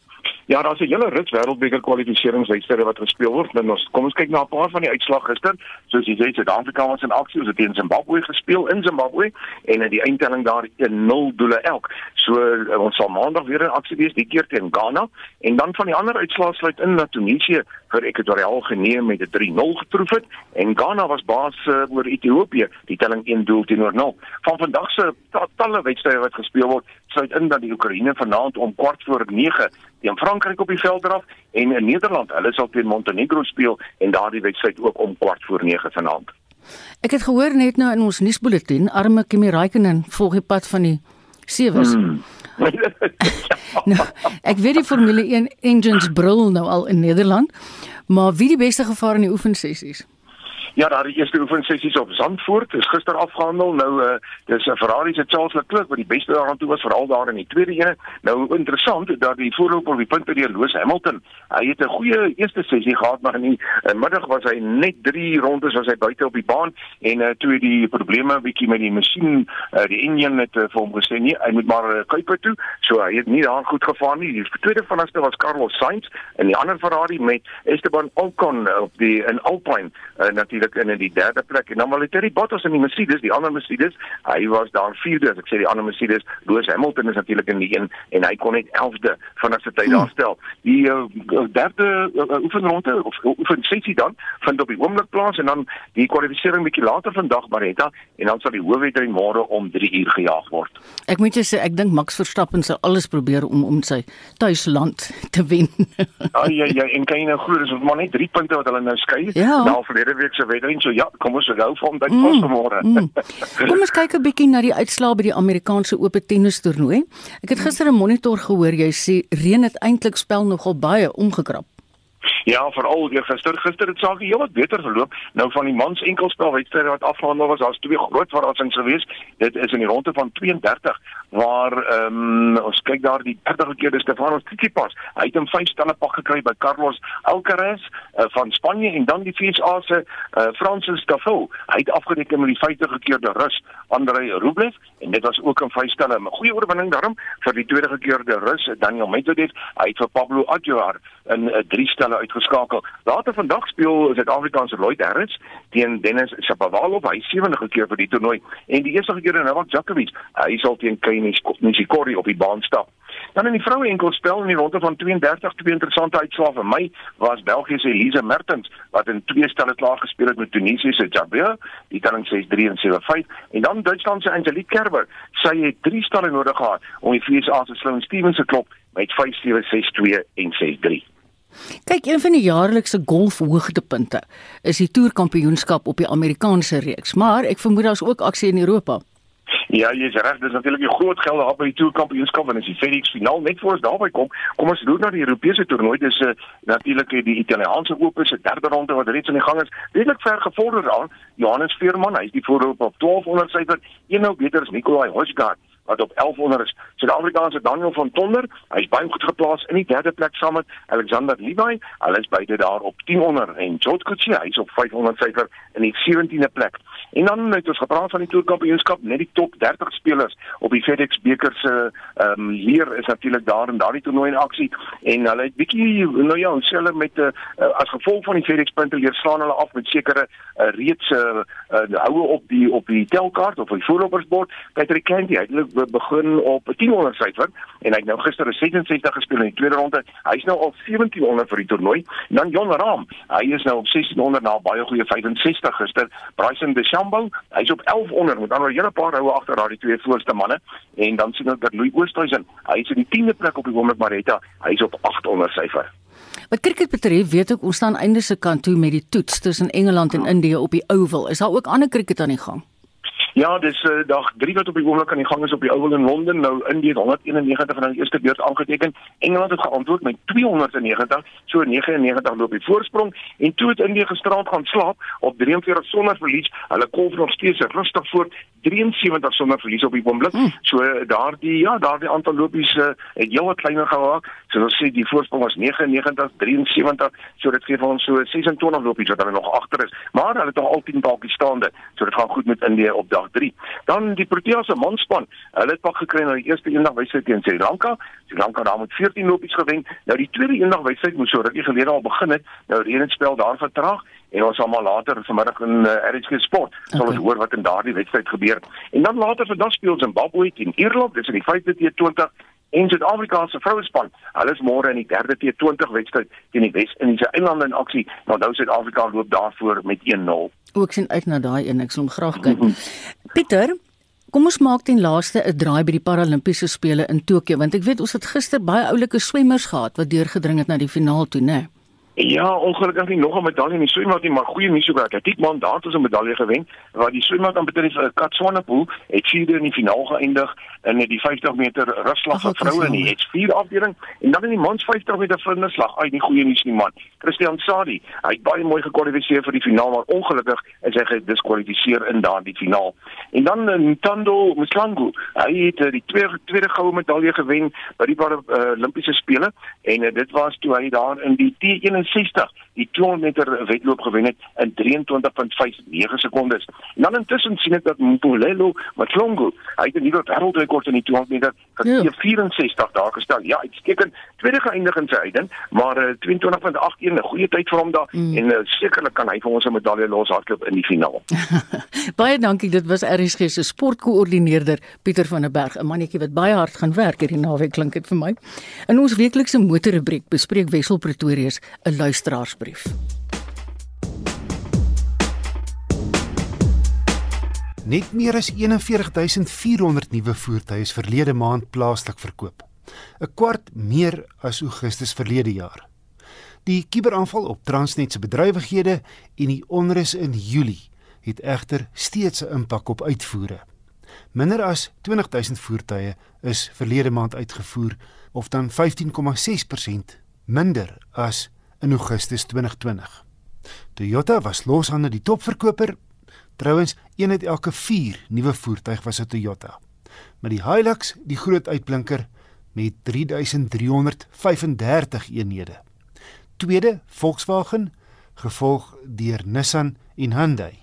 Ja, daar's 'n hele rits wêreldbeker kwalifikasiewedstryde wat gespeel word. Nou ons kom ons kyk na 'n paar van die uitslag gister. Soos jy sê, Suid-Afrika was in aksie, ons het teen Zimbabwe gespeel in Zimbabwe en in die eindtelling daar 'n 0 doele elk. So uh, ons sal maandag weer in aksie wees, die keer teen Ghana en dan van die ander uitslae sluit in dat Tunesië vir Ekwatoriaal geneem met 'n 3-0 getroof het en Ghana was baas uh, oor Ethiopië, die telling 1 doel teenoor 0. Van vandag se talle wedstryde wat gespeel word, sluit in dat die Oekraïne vanaand om kwart voor 9 teen Frankryk op die veld draf en in Nederland, hulle sal teen Montenegro speel en daardie wedstryd ook om kwart voor 9 vanaand. Ek het gehoor net nou in ons nuusbulletin, arme Kimi Raikkonen volg die pad van die sewes. Hmm. nou, ek weet die Formule 1 engines brul nou al in Nederland, maar wie die beste gevaar in die oefensessies? Ja, daar die eerste oefensessies op Zandvoort is gister afgehandel. Nou uh dis 'n Ferrari se Charles Leclerc wat die beste daaraan toe was veral daar in die tweede ene. Nou interessant dat die voorloper op die punte deur Lewis Hamilton. Hy het 'n goeie eerste sessie gehad, maar in die uh, middag was hy net 3 rondes was hy buite op die baan en uh toe die probleme bietjie met die masjien, uh die enjin het uh, vir hom gesê nee, hy moet maar uh, Kuiper toe. So hy het nie daar goed gevaar nie. Die tweede vanste was Carlos Sainz en die ander Ferrari met Esteban Ocon op die in Alpine uh, natuurlik natuurlik in in die derde plek en dan Valtteri Bottas in die Mercedes, die ander Mercedes, hy was daar vierde, as ek sê die ander Mercedes, Lewis Hamilton is natuurlik in die een en hy kon net 11de vanaf sy tyd daar stel. Die uh, derde uh, oefenronde of oefensessie dan vind op die oomblik plaas en dan die kwalifikasie bietjie later vandag Baretta en dan sal die hoofwedren môre om 3 uur gejaag word. Ek moet jou sê ek dink Max Verstappen sal alles probeer om om sy tuisland te wen. ja ja ja, en kan jy nou glo dis maar net 3 punte wat hulle nou skei ja. na verlede week se wedren so ja, kom ons gou van dit pas mm, môre. Mm. Kom ons kyk 'n bietjie na die uitslae by die Amerikaanse Ope tennis toernooi. Ek het gister 'n monitor gehoor jy sê reën het eintlik spel nogal baie omgekrap. Ja, veral gister. Gister het sake heelwat beter geloop. Nou van die mans enkelspelwedstryde wat afgehandel was, daar's twee groot verrassings geweest. Dit is in die ronde van 32 waar ehm um, ons kyk daar die derde keer dis Stefanos Tsitsipas. Hy het 'n vyf stelle pak gekry by Carlos Alcaraz uh, van Spanje en dan die VSA se uh, Francis Tiafoe. Hy het afgereken met die 50 keer de Rus Andrei Rublev en dit was ook 'n vyf stelle. 'n Goeie oorwinning daarom vir die tweede keer de Rus Daniel Medvedev. Hy het vir Pablo Aguilar in 'n uh, drie stelle uitgeskakel. Later vandag speel Suid-Afrikaanse Lloyd Harris teen Dennis Shapovalov. Hy sewende keer vir die toernooi en die eerste keer in Novak Djokovic. Hy sal teen Kei Nishikori op die baan stap. Dan in die vroue enkelspel in die ronde van 32 twee interessante uitslae vir my was België se Elise Mertens wat in twee stelle klaar gespeel het met Tunesië se Jabeur, die telling 6-3 en 7-5 en dan Duitsland se Angelique Kerber. Sy het drie stelle nodig gehad om die VSA se Sloane Stevens se klop met 5-7, 6-2 en 6-3. Kyk, een van die jaarlikse golfhoogtepunte is die toerkampioenskap op die Amerikaanse reeks, maar ek vermoed daar's ook aksie in Europa. Ja, jy is reg, dis natuurlik 'n groot geld daar by die toerkampioenskap en as die FedEx finaal net voor ons daarby kom, kom ons loop na die Europese toernooi. Dis 'n uh, natuurlik die Italiaanse Ope se derde ronde wat reeds aan die gang is. Redelik ver gevorder aan. Johannes Veerman, hy is die voorloper op 1200 syfer. Een nou beter as Nikolai Hosgaard wat op 1100 is. Suid-Afrikaanse Daniel van Tonder, hy's baie goed geplaas in die derde plek saam met Alexander Levi. Hulle is beide daar op 1000 en George Kutsie, hy's op 500 syfer in die 17de plek. En dan het ons gepraat van die toerkampioenskap, net die top 30 spelers op die FedEx beker se ehm um, leer is natuurlik daar in daardie toernooi in aksie en hulle het bietjie nou ja, hulle met 'n uh, uh, as gevolg van die FedEx punte leer slaan hulle af met sekere uh, reeds uh, uh, houe op die op die telkaart of die voorlopersbord. Patrick Candy het begin op 1000 syfer en hy het nou gister 66 gespeel in die tweede ronde. Hy's nou al 1700 vir die toernooi. En dan Jon Rahm, hy is nou op 1600 na baie goeie 65 gister. Bryson DeChambeau hy's op 1100 met ander hele paar houe agter daardie twee voorste manne en dan sien ons dat Louis Oosthuizen, hy's in die 10de plek op die oomblik Maretta, hy's op 800 syfer. Wat cricket betref, weet ek ons staan einde se kant toe met die toets tussen Engeland en Indië op die Oval. Is daar ook ander cricket aan die gang? Ja, dis uh, dag 3 wat op die oomblik aan die gang is op die Oval in Londen. Nou Indië 191 in die eerste beurt aangeteken. Engeland het geantwoord met 290, so 99 loop die voorsprong en toe het Indië gisterand gaan slaap op 43 sonder verlies. Hulle kolf nog steeds rustig voort 73 sonder verlies op die oomblik. Hmm. So daardie ja, daardie aantal lopies uh, het heelwat kleiner geraak. So ons sê die voorsprong was 99 73, so dit gee vir ons so 26 lopies wat hulle nog agter is. Maar hulle het nog al 10 balkies staande. So dit gaan goed met Indië op dag 3. Dan die Protea se manspan, hulle het pak gekry na die eerste eendag wedstryd teen Sri Lanka. Sri Lanka daar met 14 lopies gewen. Nou die tweede eendag wedstryd moes so rukkie gelede al begin het. Nou reën het spel daar vertraag en ons sal maar later vanmiddag in uh, eh, RSG Sport sal okay. ons hoor wat in daardie wedstryd gebeur. En dan later vandag speel Zimbabwe teen Ierland, dis in die 5de T20 en Suid-Afrika se vrouespan. Hulle is môre in die derde T20 wedstryd teen die Wes-Indiese eilande in aksie. Nou nou Suid-Afrika loop daarvoor met 1-0. Ook sien uit na daai een, ek sal hom graag kyk. Pieter, kom ons maak ten laaste 'n draai by die Paralimpiese spele in Tokio want ek weet ons het gister baie oulike swemmers gehad wat deurgedring het na die finaal toe, né? Nee? Ja, ongelukkig nie nog 'n medalje in die swemmat nie, maar goeie nuus oor atletiek man daar het 'n medalje gewen waar die swemmat aan betref uh, Kat Swanepoel het vierde in die finaal geëindig in die 50 meter rugslag vir vroue en die het vier afdeling en dan in die mans 50 meter vinderslag. Ai, nie goeie nuus nie man. Christian Sadi, hy het baie mooi gekwalifiseer vir die finaal, maar ongelukkig is hy gediskwalifiseer in daardie finaal. En dan uh, Ntando Mslangu, hy het uh, die tweede tweede goue medalje gewen by die uh, Olimpiese spele en uh, dit was toe hy daar in die T1 1964 die 200 meter wedloop gewen het in 23.59 sekondes. En dan intussen sien ek dat Mpolelo Matlongo, hy het 'n nuwe wêreldrekord in die 200 meter ja. 64 dae gestel. Ja, uitstekend. Tweede geëindig in sy uitdaging, maar uh, 22.81 'n goeie tyd vir hom daar mm. en uh, sekerlik kan hy vir ons 'n medalje loshardloop in die finaal. baie dankie. Dit was RSG se sportkoördineerder Pieter van der Berg, 'n mannetjie wat baie hard gaan werk hierdie naweek klink dit vir my. In ons weeklikse motorrubriek bespreek Wessel Pretorius 'n luisteraarsbrief. Net meer as 41400 nuwe voertuie is verlede maand plaaslik verkoop. 'n Kwart meer as Augustus verlede jaar. Die kuberaanval op Transnet se bedrywighede en die onrus in Julie het egter steeds 'n impak op uitvoere. Minder as 20000 voertuie is verlede maand uitgevoer of dan 15,6% minder as in Augustus 2020. Toyota was loshande die topverkoper. Trouwens, een uit elke 4 nuwe voertuig was 'n Toyota. Maar die Hilux, die groot uitblinker met 3335 eenhede. Tweede, Volkswagen, gevolg deur Nissan en Hyundai.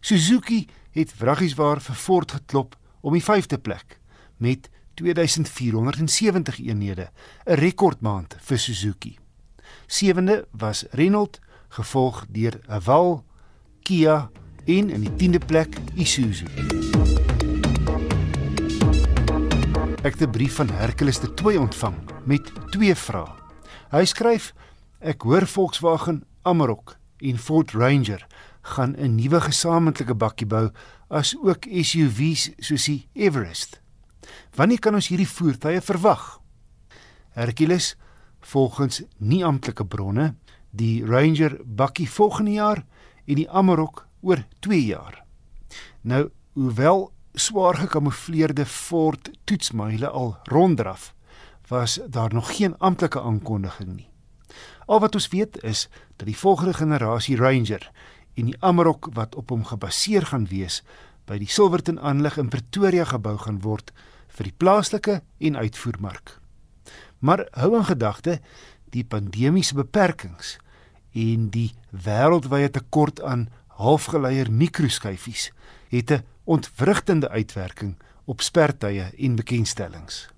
Suzuki het vraggieswaar vir Ford geklop om die 5de plek met 2470 eenhede, 'n rekordmaand vir Suzuki. Sewende was Renault, gevolg deur Haval, Kia en in die 10de plek Isuzu. Ek het 'n brief van Hercules te 2 ontvang met twee vrae. Hy skryf: Ek hoor Volkswagen Amarok en Ford Ranger gaan 'n nuwe gesamentlike bakkie bou as ook SUV's soos die Everest. Wanneer kan ons hierdie voertuie verwag? Hercules, volgens nie amptelike bronne, die Ranger bakkie volgende jaar en die Amarok oor 2 jaar. Nou, hoewel swaar gekamoufleerde Ford toetsmyle al ronddraf, was daar nog geen amptelike aankondiging nie. Al wat ons weet is dat die volgende generasie Ranger en die Amarok wat op hom gebaseer gaan wees by die Silverton aanleg in Pretoria gebou gaan word vir die plaaslike en uitvoermark. Maar hou in gedagte die pandemiese beperkings en die wêreldwye tekort aan halfgeleier mikroskyfies het 'n ontwrigtende uitwerking op spertye en bekendstellings.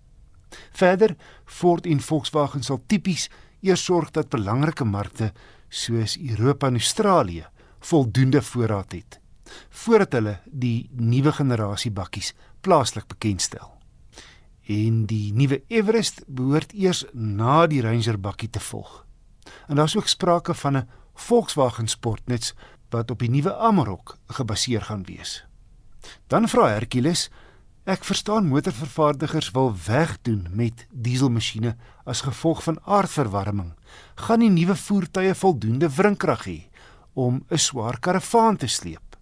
Verder Ford en Volkswagen sal tipies eers sorg dat belangrike markte soos Europa en Australië voldoende voorraad het voordat hulle die nuwe generasie bakkies plaaslik bekendstel. En die nuwe Everest behoort eers na die Ranger bakkie te volg. En daar's ook sprake van 'n Volkswagen Sportnuts wat op die nuwe Amarok gebaseer gaan wees. Dan vra Hercules, ek verstaan motorvervaardigers wil wegdoen met dieselmasjiene as gevolg van aardverwarming. Gaan die nuwe voertuie voldoende wrinkrag hê? om 'n swaar karavaan te sleep.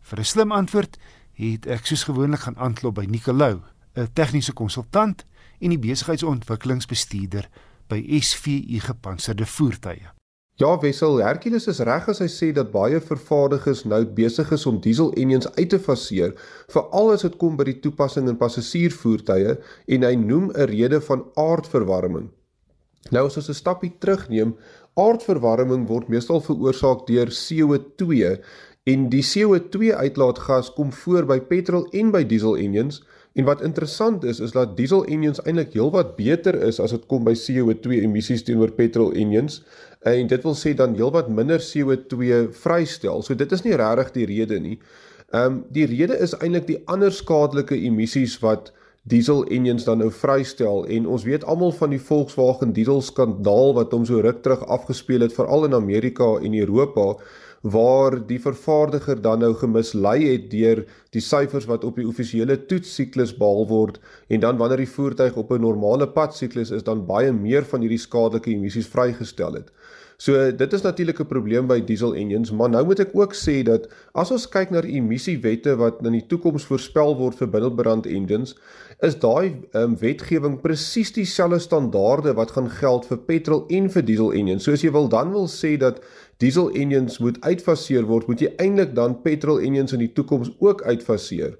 Vir 'n slim antwoord het ek soos gewoonlik gaan aanklop by Nicolou, 'n tegniese konsultant en die besigheidsontwikkelingsbestuurder by SVU Gepantserde Voertuie. Ja, Wessel, Hercules is reg as hy sê dat baie vervaardigers nou besig is om diesel engines uit te faseer, veral as dit kom by die toepassing in passasiervoertuie en hy noem 'n rede van aardverwarming. Nou as ons 'n stapie terugneem, Aardverwarming word meestal veroorsaak deur CO2 en die CO2 uitlaatgas kom voor by petrol en by diesel engines en wat interessant is is dat diesel engines eintlik heelwat beter is as dit kom by CO2 emissies teenoor petrol engines en dit wil sê dan heelwat minder CO2 vrystel. So dit is nie regtig die rede nie. Ehm um, die rede is eintlik die ander skadelike emissies wat diesel engines dan nou vrystel en ons weet almal van die Volkswagen diesel skandaal wat hom so ruk terug afgespeel het veral in Amerika en Europa waar die vervaardiger dan nou gemislei het deur die syfers wat op die offisiële toetssiklus behaal word en dan wanneer die voertuig op 'n normale padsiklus is dan baie meer van hierdie skadelike emissies vrygestel het. So dit is natuurlik 'n probleem by diesel engines, maar nou moet ek ook sê dat as ons kyk na die emissiewette wat in die toekoms voorspel word vir binnebrand engines, is daai um, wetgewing presies dieselfde standaarde wat gaan geld vir petrol en vir diesel engines. So as jy wil dan wil sê dat diesel engines moet uitfaseer word, moet jy eintlik dan petrol engines in die toekoms ook uitfaseer.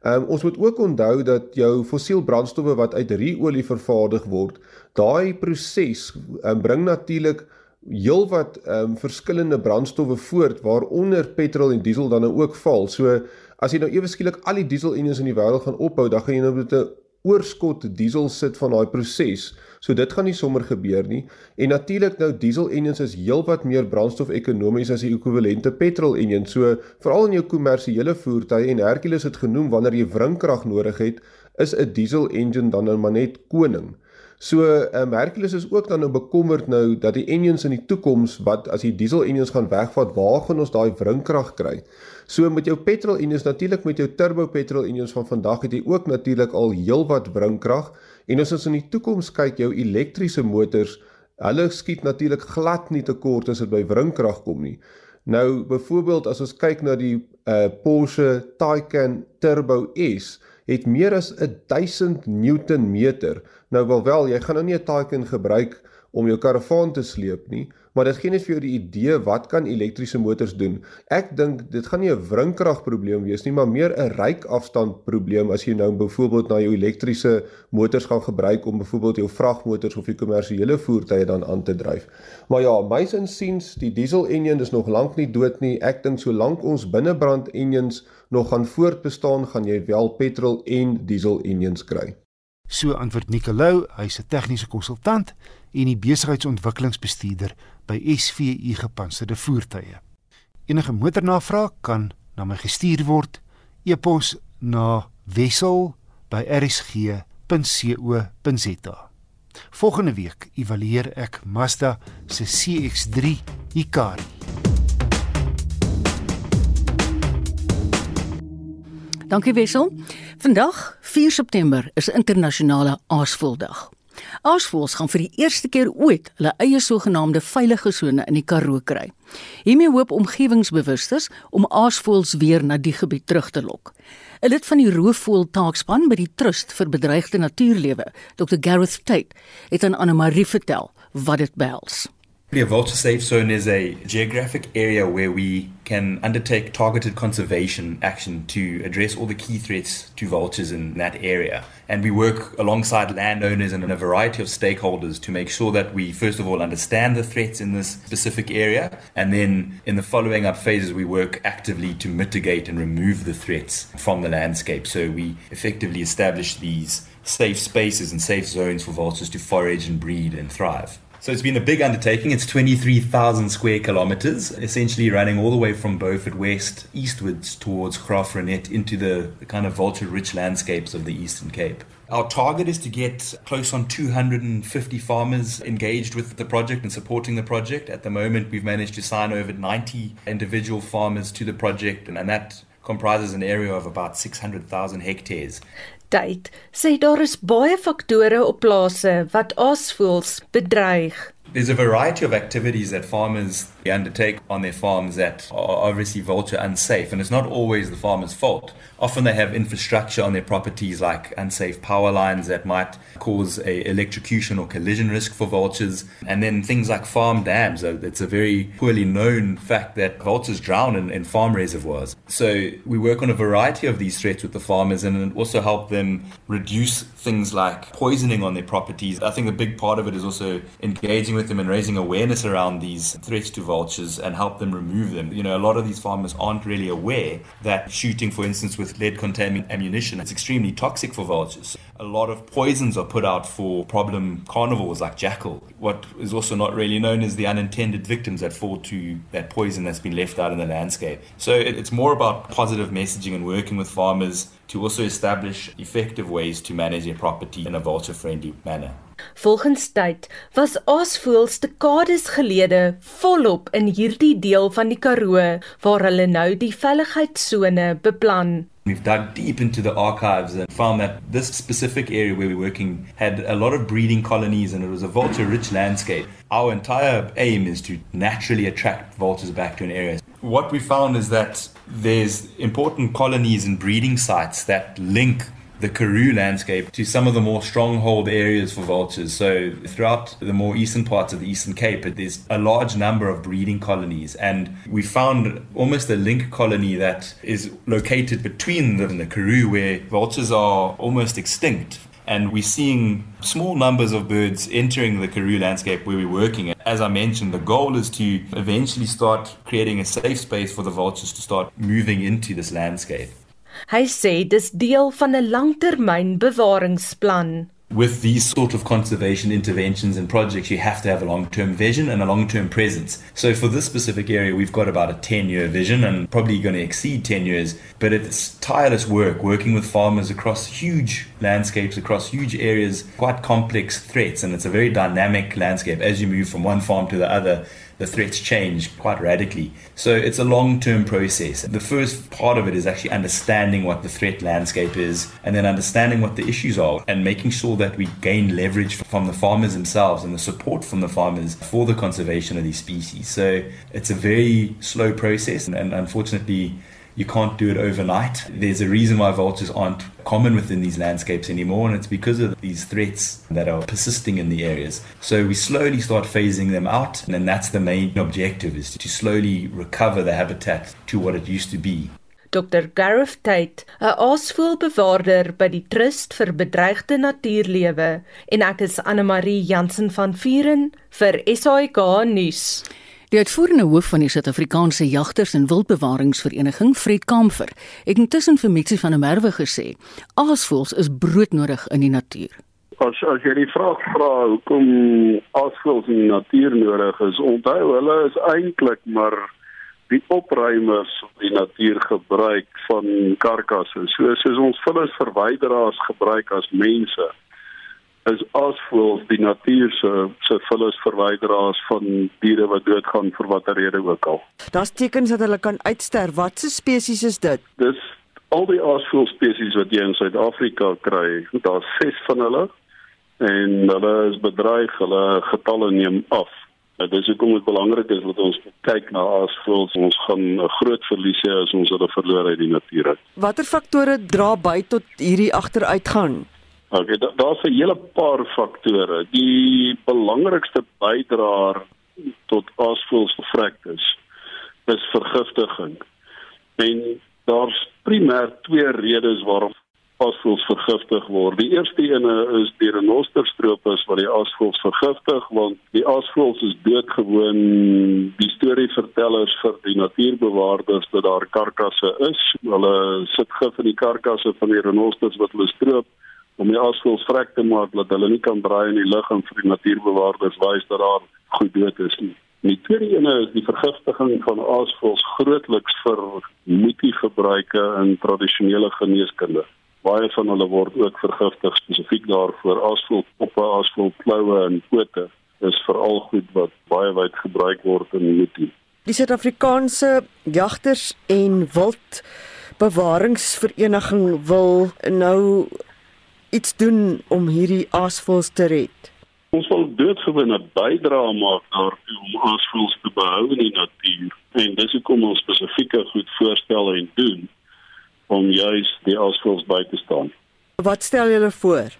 Um, ons moet ook onthou dat jou fossiel brandstowwe wat uit ruolie vervaardig word, daai proses um, bring natuurlik heelwat ehm um, verskillende brandstowwe voort waaronder petrol en diesel dan nou ook val. So as jy nou ewe skielik al die diesel engines in die wêreld gaan ophou, dan gaan jy nou met 'n oorskot diesel sit van daai proses. So dit gaan nie sommer gebeur nie. En natuurlik nou diesel engines is heelwat meer brandstof-ekonomies as die ekwivalente petrol engine. So veral in jou kommersiële voertuie en Hercules het genoem wanneer jy wringkrag nodig het, is 'n diesel engine dan nou maar net koning. So um, Hercules is ook dan nou bekommerd nou dat die engines in die toekoms wat as die diesel engines gaan wegvat, waar gaan ons daai wringkrag kry? So met jou petrol engines natuurlik met jou turbo petrol engines van vandag het jy ook natuurlik al heelwat wringkrag en as ons in die toekoms kyk jou elektriese motors, hulle skiet natuurlik glad nie tekort as dit by wringkrag kom nie. Nou byvoorbeeld as ons kyk na die uh, Porsche Taycan Turbo S het meer as 1000 Newton meter. Nou wel wel, jy gaan nou nie 'n Taycan gebruik om jou karavaan te sleep nie, maar dit gee net vir jou die idee wat kan elektriese motors doen. Ek dink dit gaan nie 'n wringkrag probleem wees nie, maar meer 'n ryk afstand probleem as jy nou byvoorbeeld na jou elektriese motors gaan gebruik om byvoorbeeld jou vragmotors of jou kommersiële voertuie dan aan te dryf. Maar ja, my insiens, die diesel engine is nog lank nie dood nie. Ek dink solank ons binnebrand engines nog gaan voortbestaan, gaan jy wel petrol en diesel engines kry. So antwoord Nicolou, hy's 'n tegniese konsultant en die besigheidsontwikkelingsbestuurder by SVU gepantserde voertuie. Enige motornavraag kan na my gestuur word e-pos na wissel@rsg.co.za. Volgende week evalueer ek Mazda se CX-3 Ikari. Dankie Wessel. Vandag, 4 September, is internasionale aasvoeldag. Aasvoëls gaan vir die eerste keer ooit hulle eie sogenaamde veilige sone in die Karoo kry. Hiermee hoop omgewingsbewusters om aasvoëls weer na die gebied terug te lok. 'n Lid van die roofvoël taakspan by die Trust vir Bedreigde Natuurlewe, Dr Gareth Tate, het aan Anne Marie vertel wat dit behels. A vulture safe zone is a geographic area where we can undertake targeted conservation action to address all the key threats to vultures in that area. And we work alongside landowners and a variety of stakeholders to make sure that we, first of all, understand the threats in this specific area. And then in the following up phases, we work actively to mitigate and remove the threats from the landscape. So we effectively establish these safe spaces and safe zones for vultures to forage and breed and thrive. So it's been a big undertaking. It's 23,000 square kilometers, essentially running all the way from Beaufort West eastwards towards Graafrenet into the, kind of vulture rich landscapes of the Eastern Cape. Our target is to get close on 250 farmers engaged with the project and supporting the project. At the moment, we've managed to sign over 90 individual farmers to the project, and that comprises an area of about 600,000 hectares. Tyd sê daar is baie faktore op plase wat aasvoëls bedreig. There's a variety of activities that farmers undertake on their farms that are obviously vulture unsafe, and it's not always the farmer's fault. Often they have infrastructure on their properties like unsafe power lines that might cause a electrocution or collision risk for vultures, and then things like farm dams. Uh, it's a very poorly known fact that vultures drown in, in farm reservoirs. So we work on a variety of these threats with the farmers, and also help them reduce things like poisoning on their properties. I think a big part of it is also engaging with them and raising awareness around these threats to vultures and help them remove them. You know, a lot of these farmers aren't really aware that shooting, for instance, with lead containing ammunition, it's extremely toxic for vultures. A lot of poisons are put out for problem carnivores like jackal. What is also not really known is the unintended victims that fall to that poison that's been left out in the landscape. So it's more about positive messaging and working with farmers to also establish effective ways to manage their property in a vulture friendly manner. Volgens tyd was aasvoëls dekades gelede volop in hierdie deel van die Karoo waar hulle nou die veiligheidsone beplan. We've dug deep into the archives and found that this specific area where we're working had a lot of breeding colonies and it was a vulture rich landscape. Our entire aim is to naturally attract vultures back to an area. What we found is that there's important colonies and breeding sites that link the Karoo landscape to some of the more stronghold areas for vultures. So throughout the more eastern parts of the Eastern Cape, there's a large number of breeding colonies, and we found almost a link colony that is located between them and the Karoo, where vultures are almost extinct. And we're seeing small numbers of birds entering the Karoo landscape where we're working. As I mentioned, the goal is to eventually start creating a safe space for the vultures to start moving into this landscape. Hy sê dis deel van 'n langtermyn with these sort of conservation interventions and projects, you have to have a long term vision and a long term presence. So, for this specific area, we've got about a 10 year vision and probably going to exceed 10 years. But it's tireless work, working with farmers across huge landscapes, across huge areas, quite complex threats. And it's a very dynamic landscape as you move from one farm to the other the threats change quite radically. So it's a long term process. The first part of it is actually understanding what the threat landscape is and then understanding what the issues are and making sure that we gain leverage from the farmers themselves and the support from the farmers for the conservation of these species. So it's a very slow process and, and unfortunately you can't do it overnight. There's a reason why vultures aren't common within these landscapes anymore, and it's because of these threats that are persisting in the areas. So we slowly start phasing them out, and that's the main objective is to slowly recover the habitat to what it used to be. Dr Gareth Tate, 'n aasvoëlbewaarder by die Trust vir Bedreigde Natuurlewe, en ek is Anne Marie Jansen van Vuren vir SAK nuus. Die uitvoerende hoof van die Suid-Afrikaanse Jagters en Wildbewaringsvereniging, Fred Kamfer, het intussen vir Mitsi van der Merwe gesê: "Aasvoëls is broodnodig in die natuur." As as jy die vraag vra hoekom aasvoëls in die natuur nodig is, onthou hulle is eintlik maar die opruimers wat die natuur gebruik van karkasse. So soos ons vullisverwyderaars gebruik as mense is asvoels die natuur se se vullis verwyderaars van diere wat doodgaan vir watter rede ook al. Daar's tekens dat hulle kan uitsterf. Watse spesies is dit? Dis al die asvoel spesies wat jy in Suid-Afrika kry. Daar's 6 van hulle en hulle is bedreig. Hulle getalle neem af. Dit is hoekom dit belangrik is dat ons kyk na asvoels. Ons gaan 'n groot verlies hê as ons hulle verloor uit die natuur. Watter faktore dra by tot hierdie agteruitgang? Okay, daar's 'n hele paar faktore. Die belangrikste bydraer tot aasvoëlsvrektes is vergiftiging. En daar's primêr twee redes waarom aasvoëls vergiftig word. Die eerste ene is die renosterstropus wat die aasvoëls vergiftig want die aasvoëls is doodgewoon die storievertellers vir die natuurbewaarders dat daar karkasse is. Hulle sit gif in die karkasse van die renosters wat hulle stroop om die aasvoëls vrek te maak dat hulle nie kan draai in die lug en vir die natuurbewaarders wys dat daar goed dood is nie. Die tweede ene is die vergiftiging van aasvoëls grootliks vir multigebruike in tradisionele geneeskunde. Baie van hulle word ook vergiftig spesifiek daarvoor aasvoëlpoppe, aasvoëlkloue en pote is veral goed wat baie wyd gebruik word in multi. Die Suid-Afrikaanse jagters en wild bewaringsvereniging wil nou iets doen om hierdie aasvoëls te red? Ons wil doodgewone bydrae maak daartoe om aasvoëls te behou in die natuur. En dis hoekom ons spesifieke goed voorstel en doen om juis die aasvoëls by te staan. Wat stel julle voor?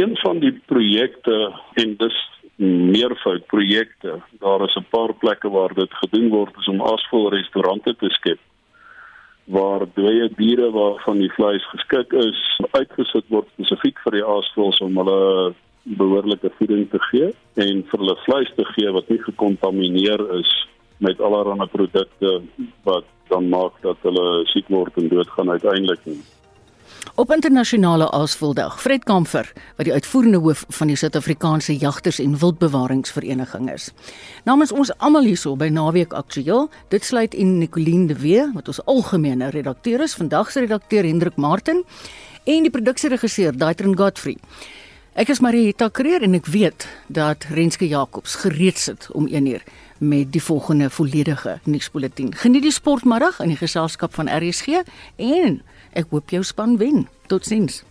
Een van die projekte en dis meervoud projekte. Daar is 'n paar plekke waar dit gedoen word is om aasvoëlrestaurante te skep waar dooie diere waarvan die vleis geskik is uitgesit word spesifiek vir die aasvoëls om hulle behoorlike voeding te gee en vir hulle vleis te gee wat nie gekontamineer is met allerlei produkte wat dan maak dat hulle siek word en doodgaan uiteindelik nie. Op internasionale aasvoeldag, Fred Kamfer, wat die uitvoerende hoof van die Suid-Afrikaanse Jagters en Wildbewaringsvereniging is. Namens ons almal hierso by Naweek Aktueel, dit sluit in Nicoline de Wee, wat ons algemene redakteur is, vandag se redakteur Hendrik Martin en die produksieregisseur Daitrin Godfrey. Ek is Marieta Kreer en ek weet dat Renske Jacobs gereed sit om 1 uur met die volgende volledige nuusbulletin. Geniet die sportmiddag in die geselskap van RSG en Ek hoop jou span wen. Totsiens.